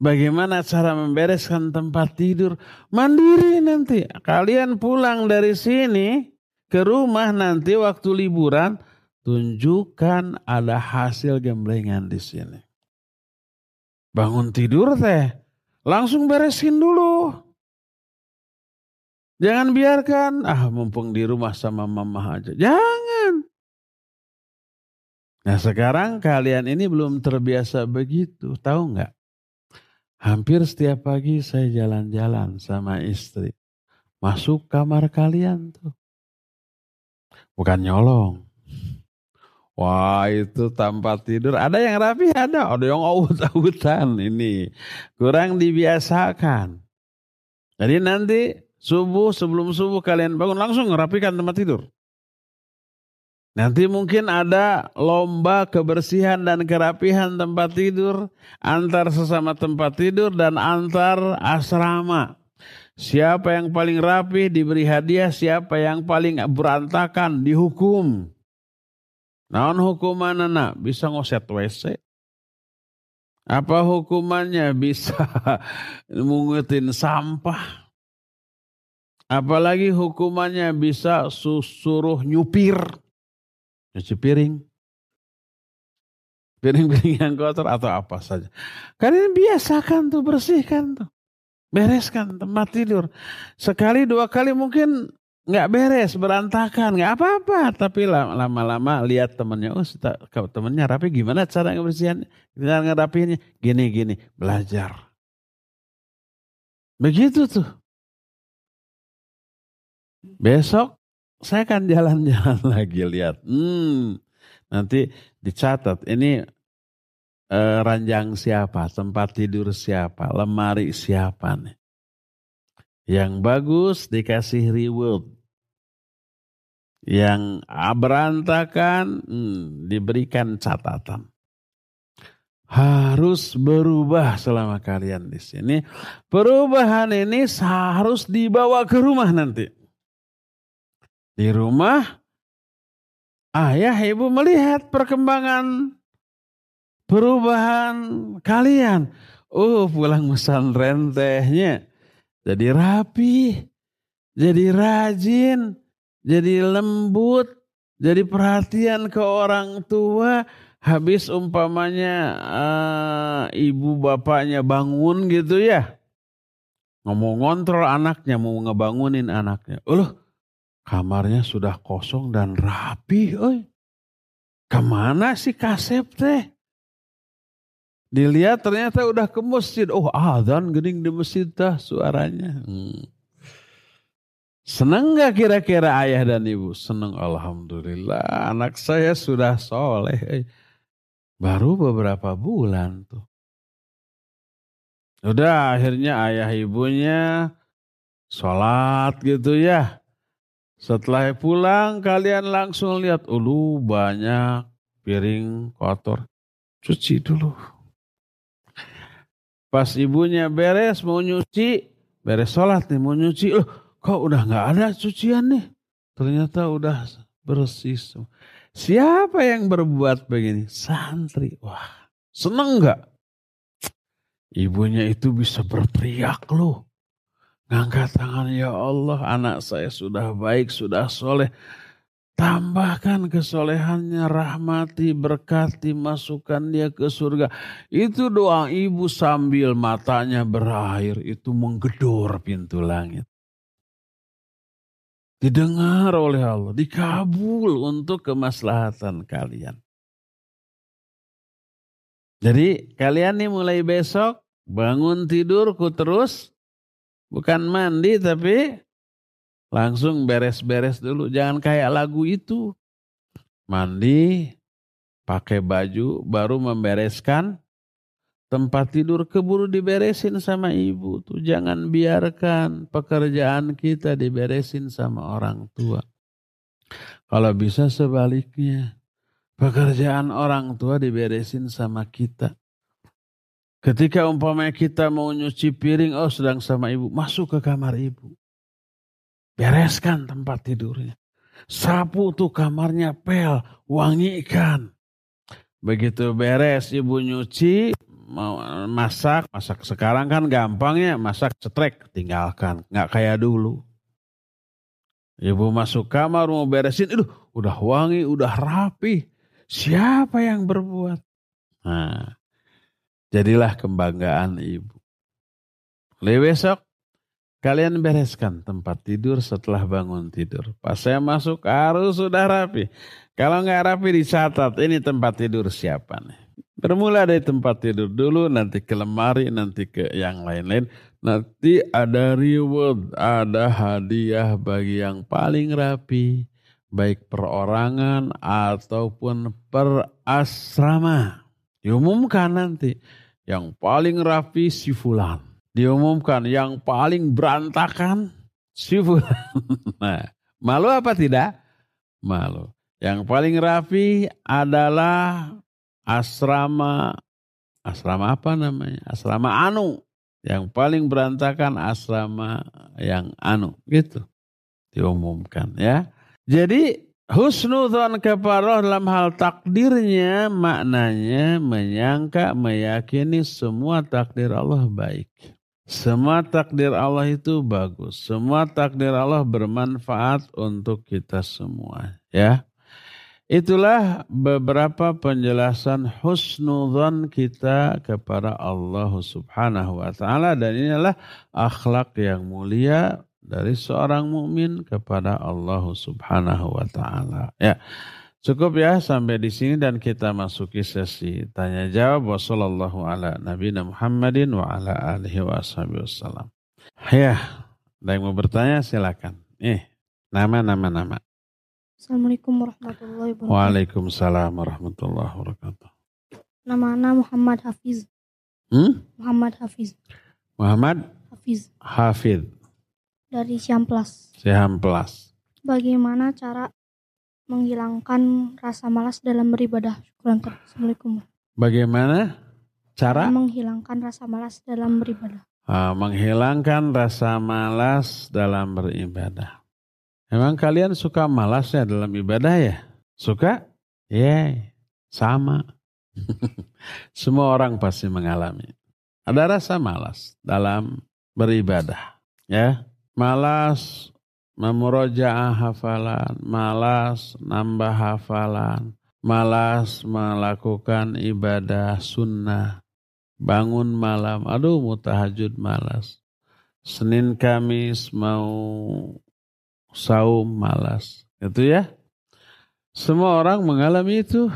Bagaimana cara membereskan tempat tidur? Mandiri nanti. Kalian pulang dari sini ke rumah nanti waktu liburan, tunjukkan ada hasil gemblengan di sini. Bangun tidur teh, langsung beresin dulu. Jangan biarkan, ah mumpung di rumah sama mama aja. Jangan. Nah sekarang kalian ini belum terbiasa begitu, tahu nggak? Hampir setiap pagi saya jalan-jalan sama istri. Masuk kamar kalian tuh. Bukan nyolong. Wah itu tanpa tidur. Ada yang rapi, ada. Ada yang awut-awutan ini. Kurang dibiasakan. Jadi nanti subuh, sebelum subuh kalian bangun langsung rapikan tempat tidur. Nanti mungkin ada lomba kebersihan dan kerapihan tempat tidur antar sesama tempat tidur dan antar asrama. Siapa yang paling rapi diberi hadiah, siapa yang paling berantakan dihukum. Naon hukuman anak bisa ngoset WC. Apa hukumannya bisa mengutin sampah. Apalagi hukumannya bisa suruh nyupir. Nyuci piring. Piring-piring yang kotor atau apa saja. Kalian biasakan tuh, bersihkan tuh. Bereskan tempat tidur. Sekali dua kali mungkin nggak beres, berantakan, nggak apa-apa. Tapi lama-lama lihat temennya, oh temennya rapi gimana cara ngebersihan, cara ngerapiinnya, gini-gini, belajar. Begitu tuh. Besok saya akan jalan-jalan lagi lihat. Hmm, nanti dicatat ini eh, ranjang siapa, tempat tidur siapa, lemari siapa nih. Yang bagus dikasih reward. Yang berantakan hmm, diberikan catatan harus berubah selama kalian di sini. Perubahan ini harus dibawa ke rumah nanti. Di rumah, ayah ibu melihat perkembangan perubahan kalian. Oh pulang pesantren tehnya jadi rapi, jadi rajin, jadi lembut, jadi perhatian ke orang tua. Habis umpamanya uh, ibu bapaknya bangun gitu ya. Ngomong ngontrol anaknya, mau ngebangunin anaknya. Uluh, Kamarnya sudah kosong dan rapi. Oi. Ke mana sih kasep teh? Dilihat ternyata udah ke masjid. Oh azan gening di masjid dah suaranya. Hmm. Senang gak kira-kira ayah dan ibu? Senang Alhamdulillah. Anak saya sudah soleh. Baru beberapa bulan tuh. Udah akhirnya ayah ibunya sholat gitu ya. Setelah pulang kalian langsung lihat, ulu banyak piring kotor. Cuci dulu. Pas ibunya beres mau nyuci, beres sholat nih mau nyuci, loh kok udah nggak ada cucian nih? Ternyata udah bersih semua. Siapa yang berbuat begini? Santri. Wah, seneng nggak? Ibunya itu bisa berteriak loh. Ngangkat tangan, ya Allah anak saya sudah baik, sudah soleh. Tambahkan kesolehannya, rahmati, berkati, masukkan dia ke surga. Itu doa ibu sambil matanya berair, itu menggedor pintu langit. Didengar oleh Allah, dikabul untuk kemaslahatan kalian. Jadi kalian nih mulai besok bangun tidurku terus Bukan mandi tapi langsung beres-beres dulu. Jangan kayak lagu itu. Mandi, pakai baju, baru membereskan tempat tidur keburu diberesin sama ibu tuh. Jangan biarkan pekerjaan kita diberesin sama orang tua. Kalau bisa sebaliknya. Pekerjaan orang tua diberesin sama kita. Ketika umpamanya kita mau nyuci piring, oh sedang sama ibu, masuk ke kamar ibu. Bereskan tempat tidurnya. Sapu tuh kamarnya pel, wangikan. Begitu beres ibu nyuci, mau masak, masak sekarang kan gampangnya masak cetrek, tinggalkan. Nggak kayak dulu. Ibu masuk kamar mau beresin, itu udah wangi, udah rapi. Siapa yang berbuat? Nah, Jadilah kebanggaan ibu. Mulai besok kalian bereskan tempat tidur setelah bangun tidur. Pas saya masuk harus sudah rapi. Kalau nggak rapi dicatat ini tempat tidur siapa nih. Bermula dari tempat tidur dulu, nanti ke lemari, nanti ke yang lain-lain. Nanti ada reward, ada hadiah bagi yang paling rapi. Baik perorangan ataupun perasrama. Diumumkan nanti yang paling rapi si fulan. Diumumkan yang paling berantakan si fulan. Nah, malu apa tidak? Malu. Yang paling rapi adalah asrama asrama apa namanya? Asrama Anu. Yang paling berantakan asrama yang Anu, gitu. Diumumkan ya. Jadi Husnudhan kepada dalam hal takdirnya maknanya menyangka meyakini semua takdir Allah baik. Semua takdir Allah itu bagus. Semua takdir Allah bermanfaat untuk kita semua. Ya. Itulah beberapa penjelasan husnudzon kita kepada Allah Subhanahu wa taala dan inilah akhlak yang mulia dari seorang mukmin kepada Allah Subhanahu wa taala. Ya. Cukup ya sampai di sini dan kita masuki sesi tanya jawab wasallallahu ala nabiyina Muhammadin wa ala alihi wa wasallam. Ya, ada yang mau bertanya silakan. Eh, nama nama nama. Assalamualaikum warahmatullahi wabarakatuh. Waalaikumsalam warahmatullahi wabarakatuh. Nama Ana Muhammad Hafiz. Hmm? Muhammad Hafiz. Muhammad Hafiz. Hafid. Dari Siamplas. Siamplas. Bagaimana cara menghilangkan rasa malas dalam beribadah. Syukuran Assalamualaikum. Bagaimana cara menghilangkan rasa malas dalam beribadah? Uh, menghilangkan rasa malas dalam beribadah. Emang kalian suka malas ya dalam ibadah ya? Suka? Ya, yeah, sama. Semua orang pasti mengalami. Ada rasa malas dalam beribadah. Ya, malas memurojaah hafalan, malas nambah hafalan, malas melakukan ibadah sunnah, bangun malam, aduh mau tahajud malas. Senin Kamis mau saum malas. Itu ya. Semua orang mengalami itu.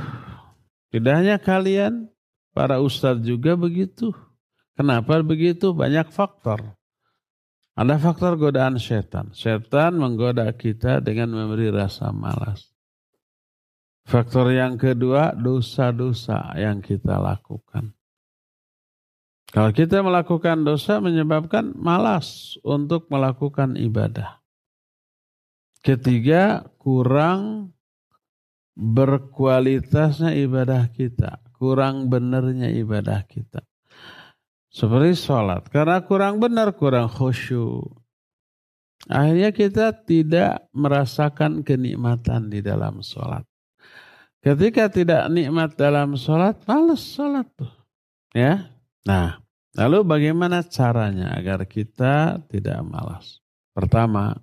Tidak hanya kalian, para ustadz juga begitu. Kenapa begitu? Banyak faktor. Ada faktor godaan setan. Setan menggoda kita dengan memberi rasa malas. Faktor yang kedua, dosa-dosa yang kita lakukan. Kalau kita melakukan dosa menyebabkan malas untuk melakukan ibadah. Ketiga, kurang berkualitasnya ibadah kita. Kurang benernya ibadah kita. Seperti sholat. Karena kurang benar, kurang khusyuk. Akhirnya kita tidak merasakan kenikmatan di dalam sholat. Ketika tidak nikmat dalam sholat, males sholat tuh. Ya. Nah, lalu bagaimana caranya agar kita tidak malas? Pertama,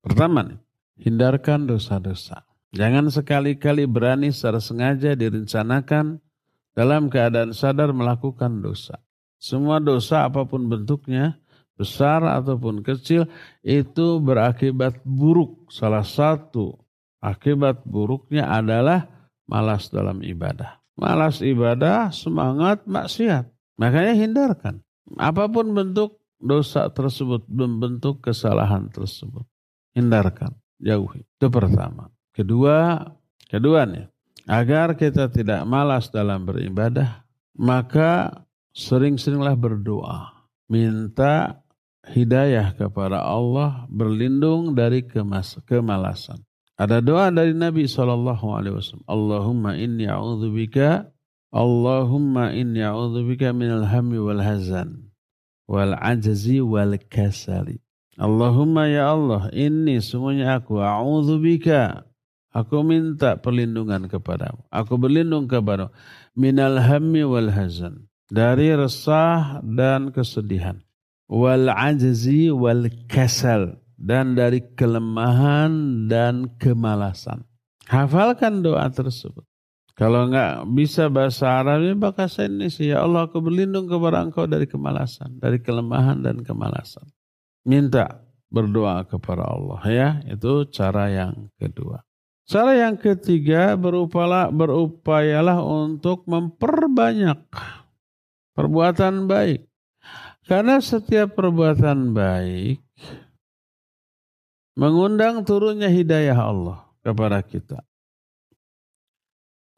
pertama nih, hindarkan dosa-dosa. Jangan sekali-kali berani secara sengaja direncanakan dalam keadaan sadar melakukan dosa. Semua dosa apa pun bentuknya, besar ataupun kecil, itu berakibat buruk. Salah satu akibat buruknya adalah malas dalam ibadah. Malas ibadah, semangat maksiat. Makanya hindarkan. Apa pun bentuk dosa tersebut, bentuk kesalahan tersebut. Hindarkan, jauhi. Itu pertama. Kedua, kedua nih, agar kita tidak malas dalam beribadah, maka sering-seringlah berdoa. Minta hidayah kepada Allah berlindung dari kemas kemalasan. Ada doa dari Nabi Shallallahu Alaihi Wasallam. Allahumma inni a'udzubika Allahumma inni a'udzubika minal hammi wal hazan wal ajzi wal kasali. Allahumma ya Allah, ini semuanya aku a'udzubika. Aku minta perlindungan kepadamu. Aku berlindung kepadamu minal hammi wal hazan dari resah dan kesedihan wal ajzi wal kasal dan dari kelemahan dan kemalasan. Hafalkan doa tersebut. Kalau enggak bisa bahasa Arabnya bahasa Indonesia. Ya Allah aku berlindung kepada engkau dari kemalasan. Dari kelemahan dan kemalasan. Minta berdoa kepada Allah ya. Itu cara yang kedua. Cara yang ketiga berupalah, berupayalah untuk memperbanyak perbuatan baik. Karena setiap perbuatan baik mengundang turunnya hidayah Allah kepada kita.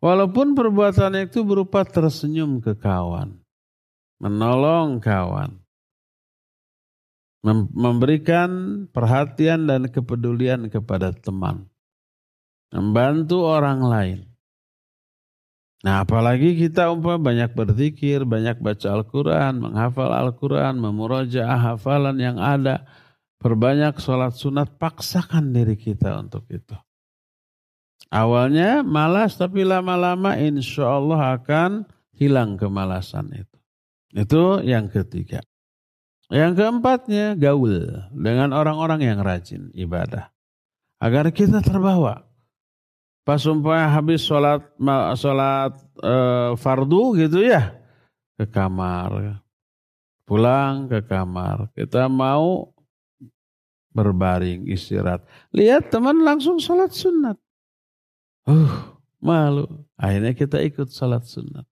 Walaupun perbuatan itu berupa tersenyum ke kawan, menolong kawan, memberikan perhatian dan kepedulian kepada teman, membantu orang lain. Nah apalagi kita umpah banyak berzikir, banyak baca Al-Quran, menghafal Al-Quran, memurojaah hafalan yang ada. Perbanyak sholat sunat, paksakan diri kita untuk itu. Awalnya malas tapi lama-lama insya Allah akan hilang kemalasan itu. Itu yang ketiga. Yang keempatnya gaul dengan orang-orang yang rajin ibadah. Agar kita terbawa. Pas umpamanya habis sholat, sholat e, fardu gitu ya. Ke kamar. Pulang ke kamar. Kita mau berbaring istirahat. Lihat teman langsung sholat sunat. Uh, malu. Akhirnya kita ikut sholat sunat.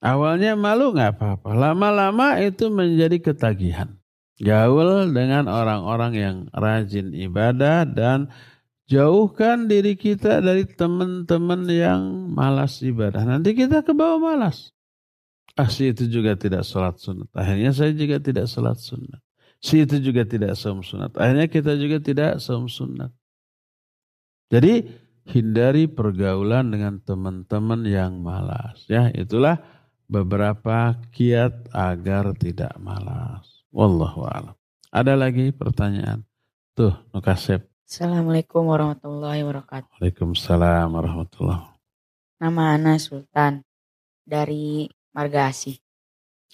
Awalnya malu nggak apa-apa. Lama-lama itu menjadi ketagihan. Gaul dengan orang-orang yang rajin ibadah dan jauhkan diri kita dari teman-teman yang malas ibadah. Nanti kita ke bawah malas. Ah si itu juga tidak sholat sunat. Akhirnya saya juga tidak sholat sunat. Si itu juga tidak som sunat. Akhirnya kita juga tidak som sunat. Jadi hindari pergaulan dengan teman-teman yang malas. Ya itulah beberapa kiat agar tidak malas. Wallahu a'lam. Ada lagi pertanyaan? Tuh, Nukasep. Assalamualaikum warahmatullahi wabarakatuh. Waalaikumsalam warahmatullahi Nama Ana Sultan dari Margasi.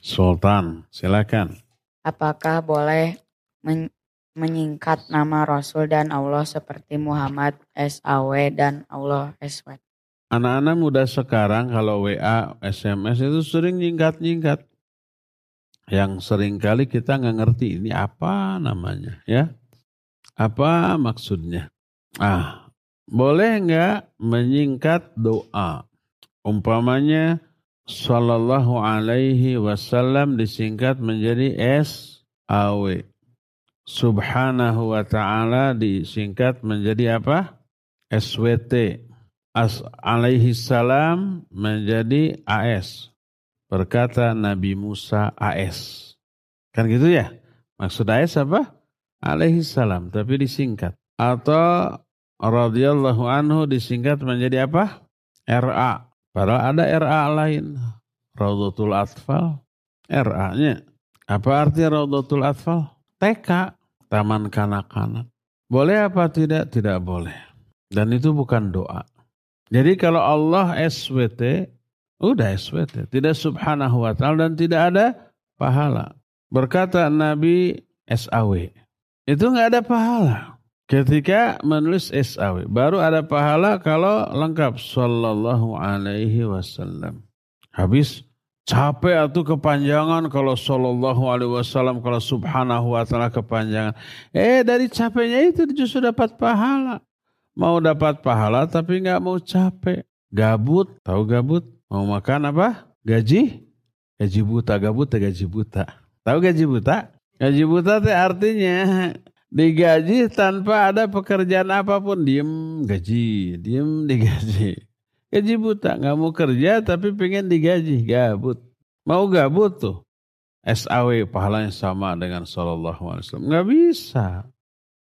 Sultan, silakan. Apakah boleh men menyingkat nama Rasul dan Allah seperti Muhammad SAW dan Allah SAW? Anak-anak muda sekarang kalau WA, SMS itu sering nyingkat-nyingkat. Yang sering kali kita nggak ngerti ini apa namanya ya. Apa maksudnya? Ah, boleh nggak menyingkat doa? Umpamanya Sallallahu alaihi wasallam disingkat menjadi SAW. Subhanahu wa ta'ala disingkat menjadi apa? SWT as alaihi salam menjadi AS. Berkata Nabi Musa AS. Kan gitu ya? Maksud AS apa? Alaihi salam, tapi disingkat. Atau radhiyallahu anhu disingkat menjadi apa? RA. Padahal ada RA lain. Raudatul Atfal. RA-nya. Apa arti Raudatul Atfal? TK. Taman kanak-kanak. Boleh apa tidak? Tidak boleh. Dan itu bukan doa. Jadi kalau Allah SWT, udah SWT. Tidak subhanahu wa ta'ala dan tidak ada pahala. Berkata Nabi SAW. Itu nggak ada pahala. Ketika menulis SAW. Baru ada pahala kalau lengkap. Sallallahu alaihi wasallam. Habis capek atau kepanjangan kalau sallallahu alaihi wasallam. Kalau subhanahu wa ta'ala kepanjangan. Eh dari capeknya itu justru dapat pahala. Mau dapat pahala tapi nggak mau capek. Gabut, tahu gabut? Mau makan apa? Gaji? Gaji buta, gabut gaji buta. Tahu gaji buta? Gaji buta itu artinya digaji tanpa ada pekerjaan apa pun. Diem gaji, diem digaji. Gaji buta, nggak mau kerja tapi pengen digaji, gabut. Mau gabut tuh. SAW pahalanya sama dengan Sallallahu Alaihi Wasallam. Nggak bisa.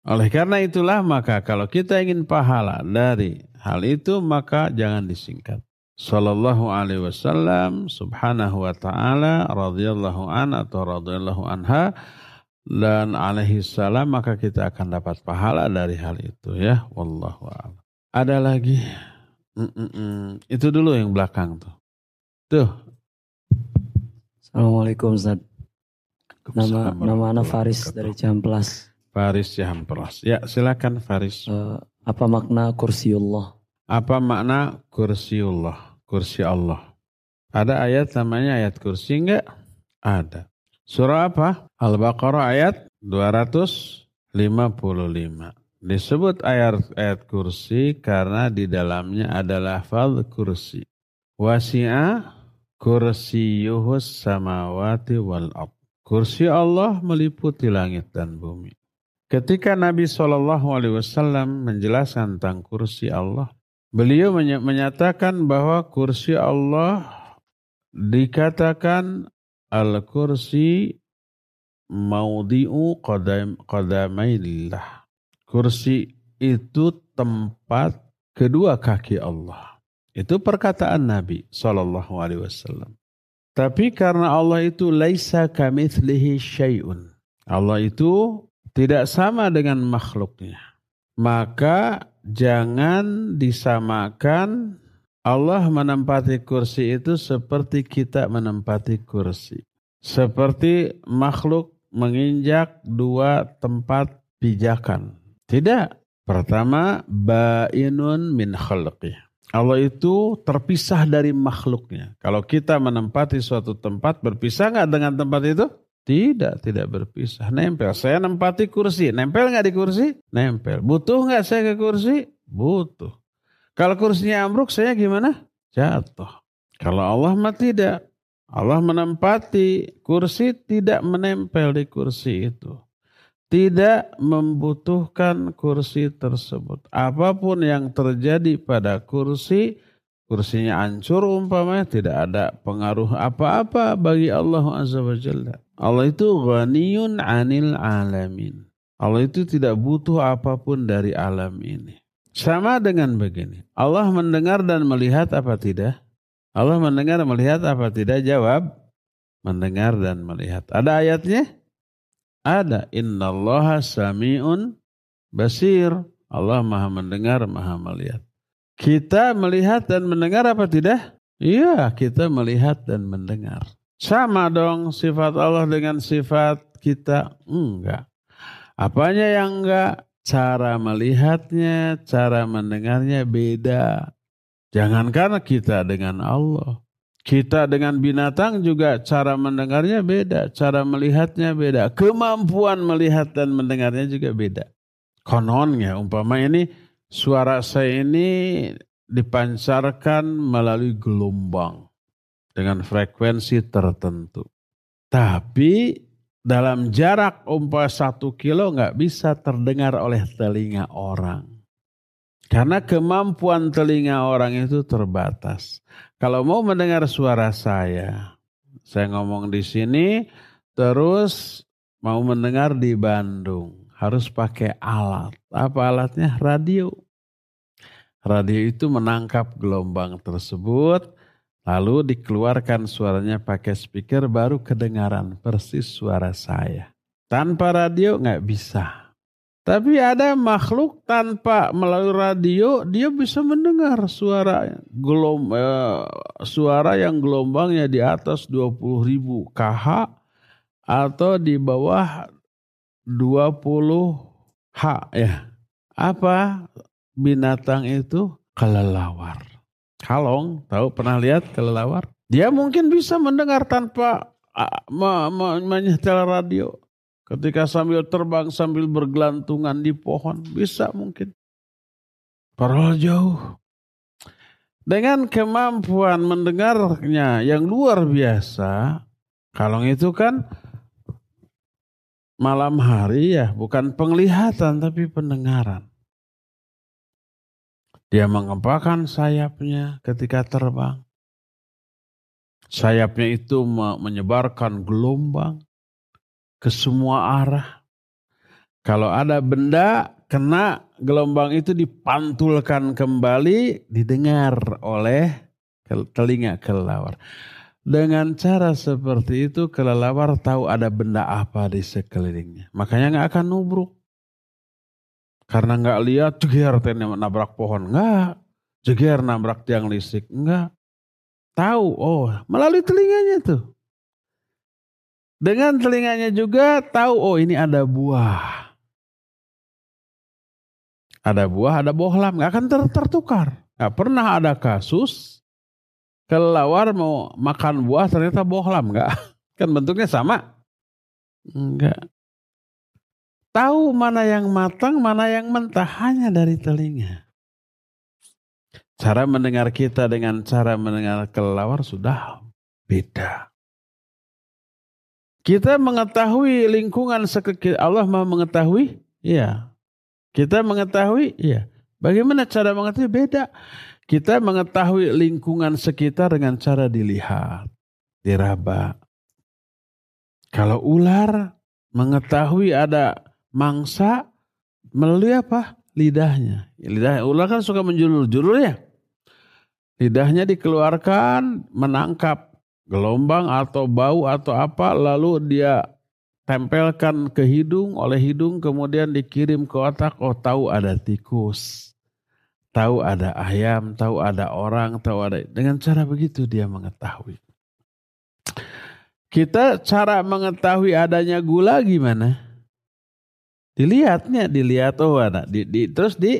Oleh karena itulah maka kalau kita ingin pahala dari hal itu maka jangan disingkat. Sallallahu alaihi wasallam subhanahu wa ta'ala radhiyallahu an atau radhiyallahu anha dan alaihi salam maka kita akan dapat pahala dari hal itu ya wallahu a'lam. Ada lagi mm -mm -mm. itu dulu yang belakang tuh. Tuh. Assalamualaikum Ustaz. Nama nama anak Faris dari Ciamplas. Faris Jahampras. Ya silakan Faris. Uh, apa makna kursiullah? Apa makna kursiullah? Kursi Allah. Ada ayat namanya ayat kursi enggak? Ada. Surah apa? Al-Baqarah ayat 255. Disebut ayat ayat kursi karena di dalamnya ada lafaz kursi. Wasi'a kursiyuhus samawati wal ard. Kursi Allah meliputi langit dan bumi. Ketika Nabi Shallallahu Alaihi Wasallam menjelaskan tentang kursi Allah, beliau menyatakan bahwa kursi Allah dikatakan al kursi maudiu qadam. Kursi itu tempat kedua kaki Allah. Itu perkataan Nabi Shallallahu Alaihi Wasallam. Tapi karena Allah itu laisa kamitslihi syai'un. Allah itu tidak sama dengan makhluknya. Maka jangan disamakan Allah menempati kursi itu seperti kita menempati kursi. Seperti makhluk menginjak dua tempat pijakan. Tidak. Pertama, ba'inun min khalqih. Allah itu terpisah dari makhluknya. Kalau kita menempati suatu tempat, berpisah nggak dengan tempat itu? Tidak, tidak berpisah. Nempel. Saya nempati kursi. Nempel nggak di kursi? Nempel. Butuh nggak saya ke kursi? Butuh. Kalau kursinya ambruk, saya gimana? Jatuh. Kalau Allah mah tidak. Allah menempati kursi tidak menempel di kursi itu tidak membutuhkan kursi tersebut. Apa pun yang terjadi pada kursi, kursinya hancur umpamanya tidak ada pengaruh apa-apa bagi Allah Azza wa Jalla. Allah itu ghaniyun anil alamin. Allah itu tidak butuh apa pun dari alam ini. Sama dengan begini. Allah mendengar dan melihat apa tidak? Allah mendengar melihat apa tidak? Jawab. Mendengar dan melihat. Ada ayatnya? Ada. Innallaha sami'un basir. Allah maha mendengar, maha melihat. Kita melihat dan mendengar apa tidak? Iya, kita melihat dan mendengar. Sama dong sifat Allah dengan sifat kita? Enggak. Apanya yang enggak? Cara melihatnya, cara mendengarnya beda. Jangankan kita dengan Allah. Kita dengan binatang juga cara mendengarnya beda, cara melihatnya beda, kemampuan melihat dan mendengarnya juga beda. Kononnya umpama ini suara saya ini dipancarkan melalui gelombang dengan frekuensi tertentu. Tapi dalam jarak umpama satu kilo nggak bisa terdengar oleh telinga orang. Karena kemampuan telinga orang itu terbatas. Kalau mau mendengar suara saya, saya ngomong di sini, terus mau mendengar di Bandung, harus pakai alat. Apa alatnya? Radio. Radio itu menangkap gelombang tersebut, lalu dikeluarkan suaranya pakai speaker, baru kedengaran persis suara saya. Tanpa radio nggak bisa. Tapi ada makhluk tanpa melalui radio dia bisa mendengar suara gelom, eh, suara yang gelombangnya di atas 20 ribu kh atau di bawah 20 h ya. Apa binatang itu? Kelelawar. Kalong, tahu pernah lihat kelelawar? Dia mungkin bisa mendengar tanpa uh, menyetel radio. Ketika sambil terbang, sambil bergelantungan di pohon, bisa mungkin. Padahal jauh. Dengan kemampuan mendengarnya yang luar biasa, kalong itu kan malam hari ya, bukan penglihatan tapi pendengaran. Dia mengepakkan sayapnya ketika terbang. Sayapnya itu menyebarkan gelombang ke semua arah. Kalau ada benda kena gelombang itu dipantulkan kembali didengar oleh telinga kelelawar. Dengan cara seperti itu kelelawar tahu ada benda apa di sekelilingnya. Makanya nggak akan nubruk. Karena nggak lihat jeger nabrak pohon. Nggak. Jeger nabrak tiang listrik. Nggak. Tahu. Oh melalui telinganya tuh. Dengan telinganya juga tahu, oh ini ada buah. Ada buah, ada bohlam. Gak akan ter tertukar. Gak pernah ada kasus kelelawar mau makan buah ternyata bohlam. Gak. Kan bentuknya sama. Enggak. Tahu mana yang matang, mana yang mentah hanya dari telinga. Cara mendengar kita dengan cara mendengar kelelawar sudah beda. Kita mengetahui lingkungan sekitar Allah mau mengetahui? Iya. Kita mengetahui? Iya. Bagaimana cara mengetahui? Beda. Kita mengetahui lingkungan sekitar dengan cara dilihat, diraba. Kalau ular mengetahui ada mangsa melalui apa? Lidahnya. Lidah ular kan suka menjulur-julur ya. Lidahnya dikeluarkan menangkap gelombang atau bau atau apa lalu dia tempelkan ke hidung oleh hidung kemudian dikirim ke otak oh tahu ada tikus tahu ada ayam tahu ada orang tahu ada dengan cara begitu dia mengetahui Kita cara mengetahui adanya gula gimana? Dilihatnya, dilihat oh ada, di, di, terus di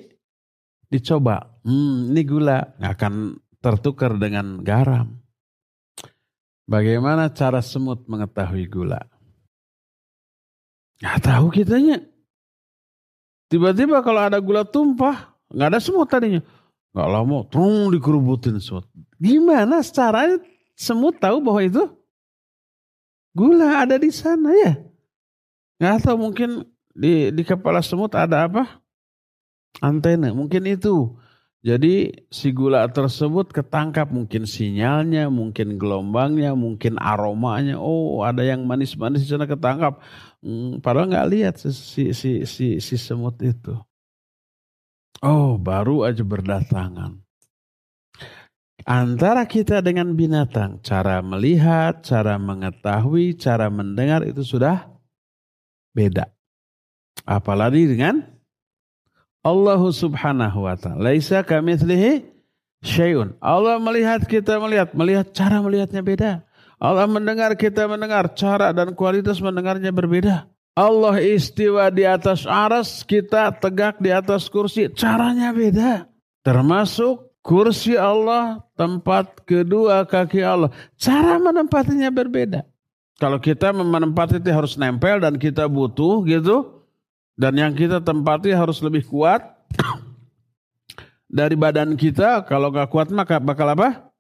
dicoba. Hmm, ini gula nggak akan tertukar dengan garam. Bagaimana cara semut mengetahui gula? Nggak tahu kitanya. Tiba-tiba kalau ada gula tumpah, nggak ada semut tadinya. Nggak lama, tung dikerubutin semut. Gimana caranya semut tahu bahwa itu gula ada di sana ya? Nggak tahu mungkin di di kepala semut ada apa? Antena, mungkin itu. Jadi si gula tersebut ketangkap mungkin sinyalnya, mungkin gelombangnya, mungkin aromanya. Oh ada yang manis-manis di sana ketangkap. Hmm, padahal nggak lihat si, si, si, si, si semut itu. Oh baru aja berdatangan. Antara kita dengan binatang, cara melihat, cara mengetahui, cara mendengar itu sudah beda. Apalagi dengan Allah subhanahu wa ta'ala. Laisa kamithlihi syai'un. Allah melihat kita melihat. Melihat cara melihatnya beda. Allah mendengar kita mendengar. Cara dan kualitas mendengarnya berbeda. Allah istiwa di atas aras. Kita tegak di atas kursi. Caranya beda. Termasuk kursi Allah. Tempat kedua kaki Allah. Cara menempatinya berbeda. Kalau kita menempati itu harus nempel dan kita butuh gitu dan yang kita tempati harus lebih kuat dari badan kita. Kalau nggak kuat maka bakal apa?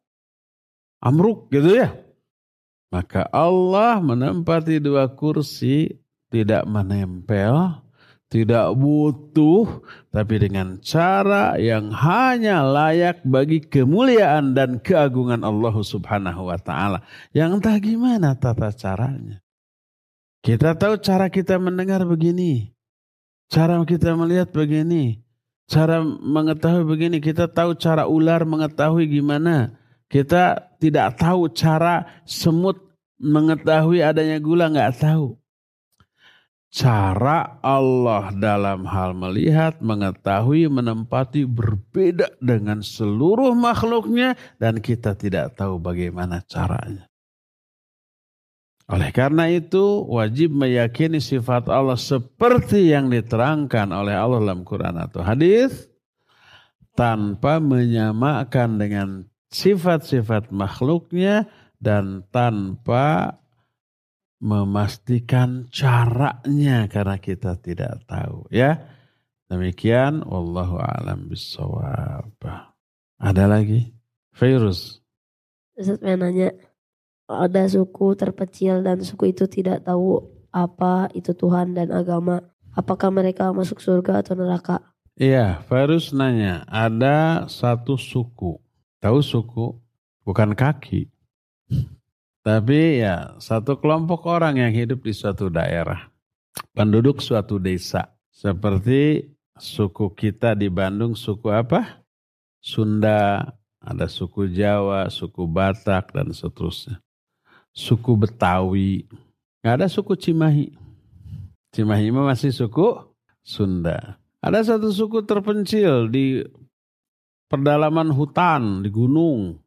Amruk gitu ya. Maka Allah menempati dua kursi tidak menempel, tidak butuh, tapi dengan cara yang hanya layak bagi kemuliaan dan keagungan Allah Subhanahu wa taala. Yang entah gimana tata caranya. Kita tahu cara kita mendengar begini. Cara kita melihat begini. Cara mengetahui begini. Kita tahu cara ular mengetahui gimana. Kita tidak tahu cara semut mengetahui adanya gula. Nggak tahu. Cara Allah dalam hal melihat, mengetahui, menempati berbeda dengan seluruh makhluknya. Dan kita tidak tahu bagaimana caranya. Oleh karena itu wajib meyakini sifat Allah seperti yang diterangkan oleh Allah dalam Quran atau hadis tanpa menyamakan dengan sifat-sifat makhluknya dan tanpa memastikan caranya karena kita tidak tahu ya. Demikian wallahu alam bisawab. Ada lagi? Virus. Ustaz nanya, ada suku terpencil dan suku itu tidak tahu apa itu Tuhan dan agama. Apakah mereka masuk surga atau neraka? Iya, Farus nanya, ada satu suku. Tahu suku? Bukan kaki. Tapi ya, satu kelompok orang yang hidup di suatu daerah. Penduduk suatu desa. Seperti suku kita di Bandung, suku apa? Sunda, ada suku Jawa, suku Batak, dan seterusnya suku Betawi. Nggak ada suku Cimahi. Cimahi masih suku Sunda. Ada satu suku terpencil di pedalaman hutan, di gunung.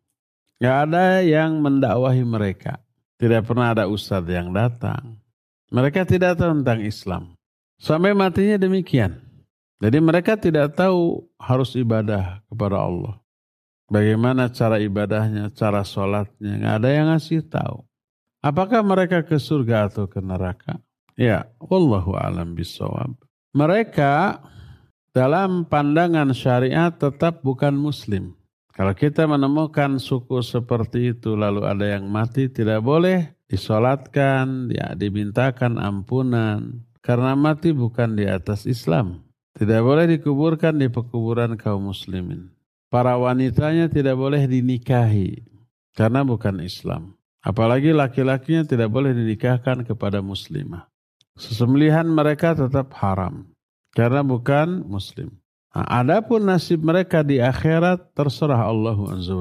Nggak ada yang mendakwahi mereka. Tidak pernah ada ustadz yang datang. Mereka tidak tahu tentang Islam. Sampai matinya demikian. Jadi mereka tidak tahu harus ibadah kepada Allah. Bagaimana cara ibadahnya, cara sholatnya. Nggak ada yang ngasih tahu. Apakah mereka ke surga atau ke neraka? Ya, wallahu alam bisawab. Mereka dalam pandangan syariat tetap bukan muslim. Kalau kita menemukan suku seperti itu lalu ada yang mati tidak boleh disolatkan, ya, dimintakan ampunan. Karena mati bukan di atas Islam. Tidak boleh dikuburkan di pekuburan kaum muslimin. Para wanitanya tidak boleh dinikahi karena bukan Islam. Apalagi laki-lakinya tidak boleh dinikahkan kepada muslimah. Sesembelihan mereka tetap haram karena bukan muslim. Nah, adapun nasib mereka di akhirat terserah Allah Azza.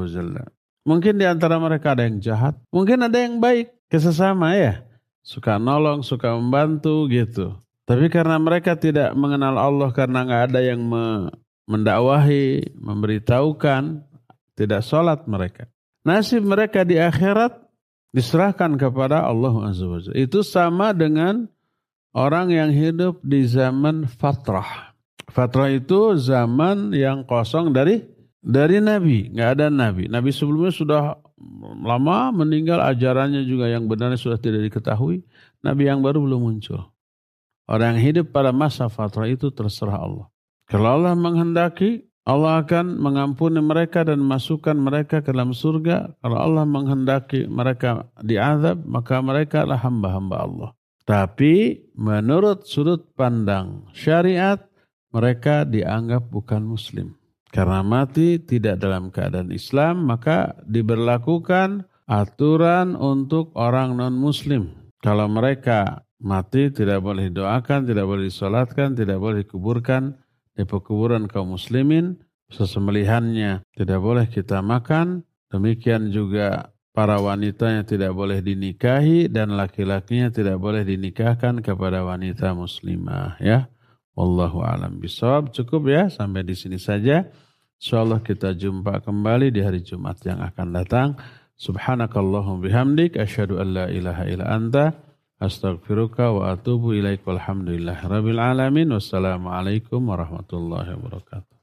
Mungkin di antara mereka ada yang jahat, mungkin ada yang baik, kesesama ya. Suka nolong, suka membantu gitu. Tapi karena mereka tidak mengenal Allah karena nggak ada yang mendakwahi, memberitahukan, tidak sholat mereka. Nasib mereka di akhirat Diserahkan kepada Allah Azza wa Itu sama dengan orang yang hidup di zaman fatrah. Fatrah itu zaman yang kosong dari dari nabi, nggak ada nabi. Nabi sebelumnya sudah lama meninggal, ajarannya juga yang benar sudah tidak diketahui. Nabi yang baru belum muncul. Orang yang hidup pada masa fatrah itu terserah Allah. Kalau Allah menghendaki, Allah akan mengampuni mereka dan masukkan mereka ke dalam surga. Kalau Allah menghendaki mereka diazab, maka mereka adalah hamba-hamba Allah. Tapi menurut sudut pandang syariat, mereka dianggap bukan muslim. Karena mati tidak dalam keadaan Islam, maka diberlakukan aturan untuk orang non-muslim. Kalau mereka mati tidak boleh doakan, tidak boleh disolatkan, tidak boleh dikuburkan di pekuburan kaum muslimin. Sesembelihannya tidak boleh kita makan. Demikian juga para wanitanya tidak boleh dinikahi dan laki-lakinya tidak boleh dinikahkan kepada wanita muslimah ya. Wallahu alam bisawab. Cukup ya sampai di sini saja. Insyaallah kita jumpa kembali di hari Jumat yang akan datang. Subhanakallahum bihamdik asyhadu an la ilaha illa anta astaghfiruka wa atubu ilaik walhamdulillahi rabbil alamin. Wassalamualaikum warahmatullahi wabarakatuh.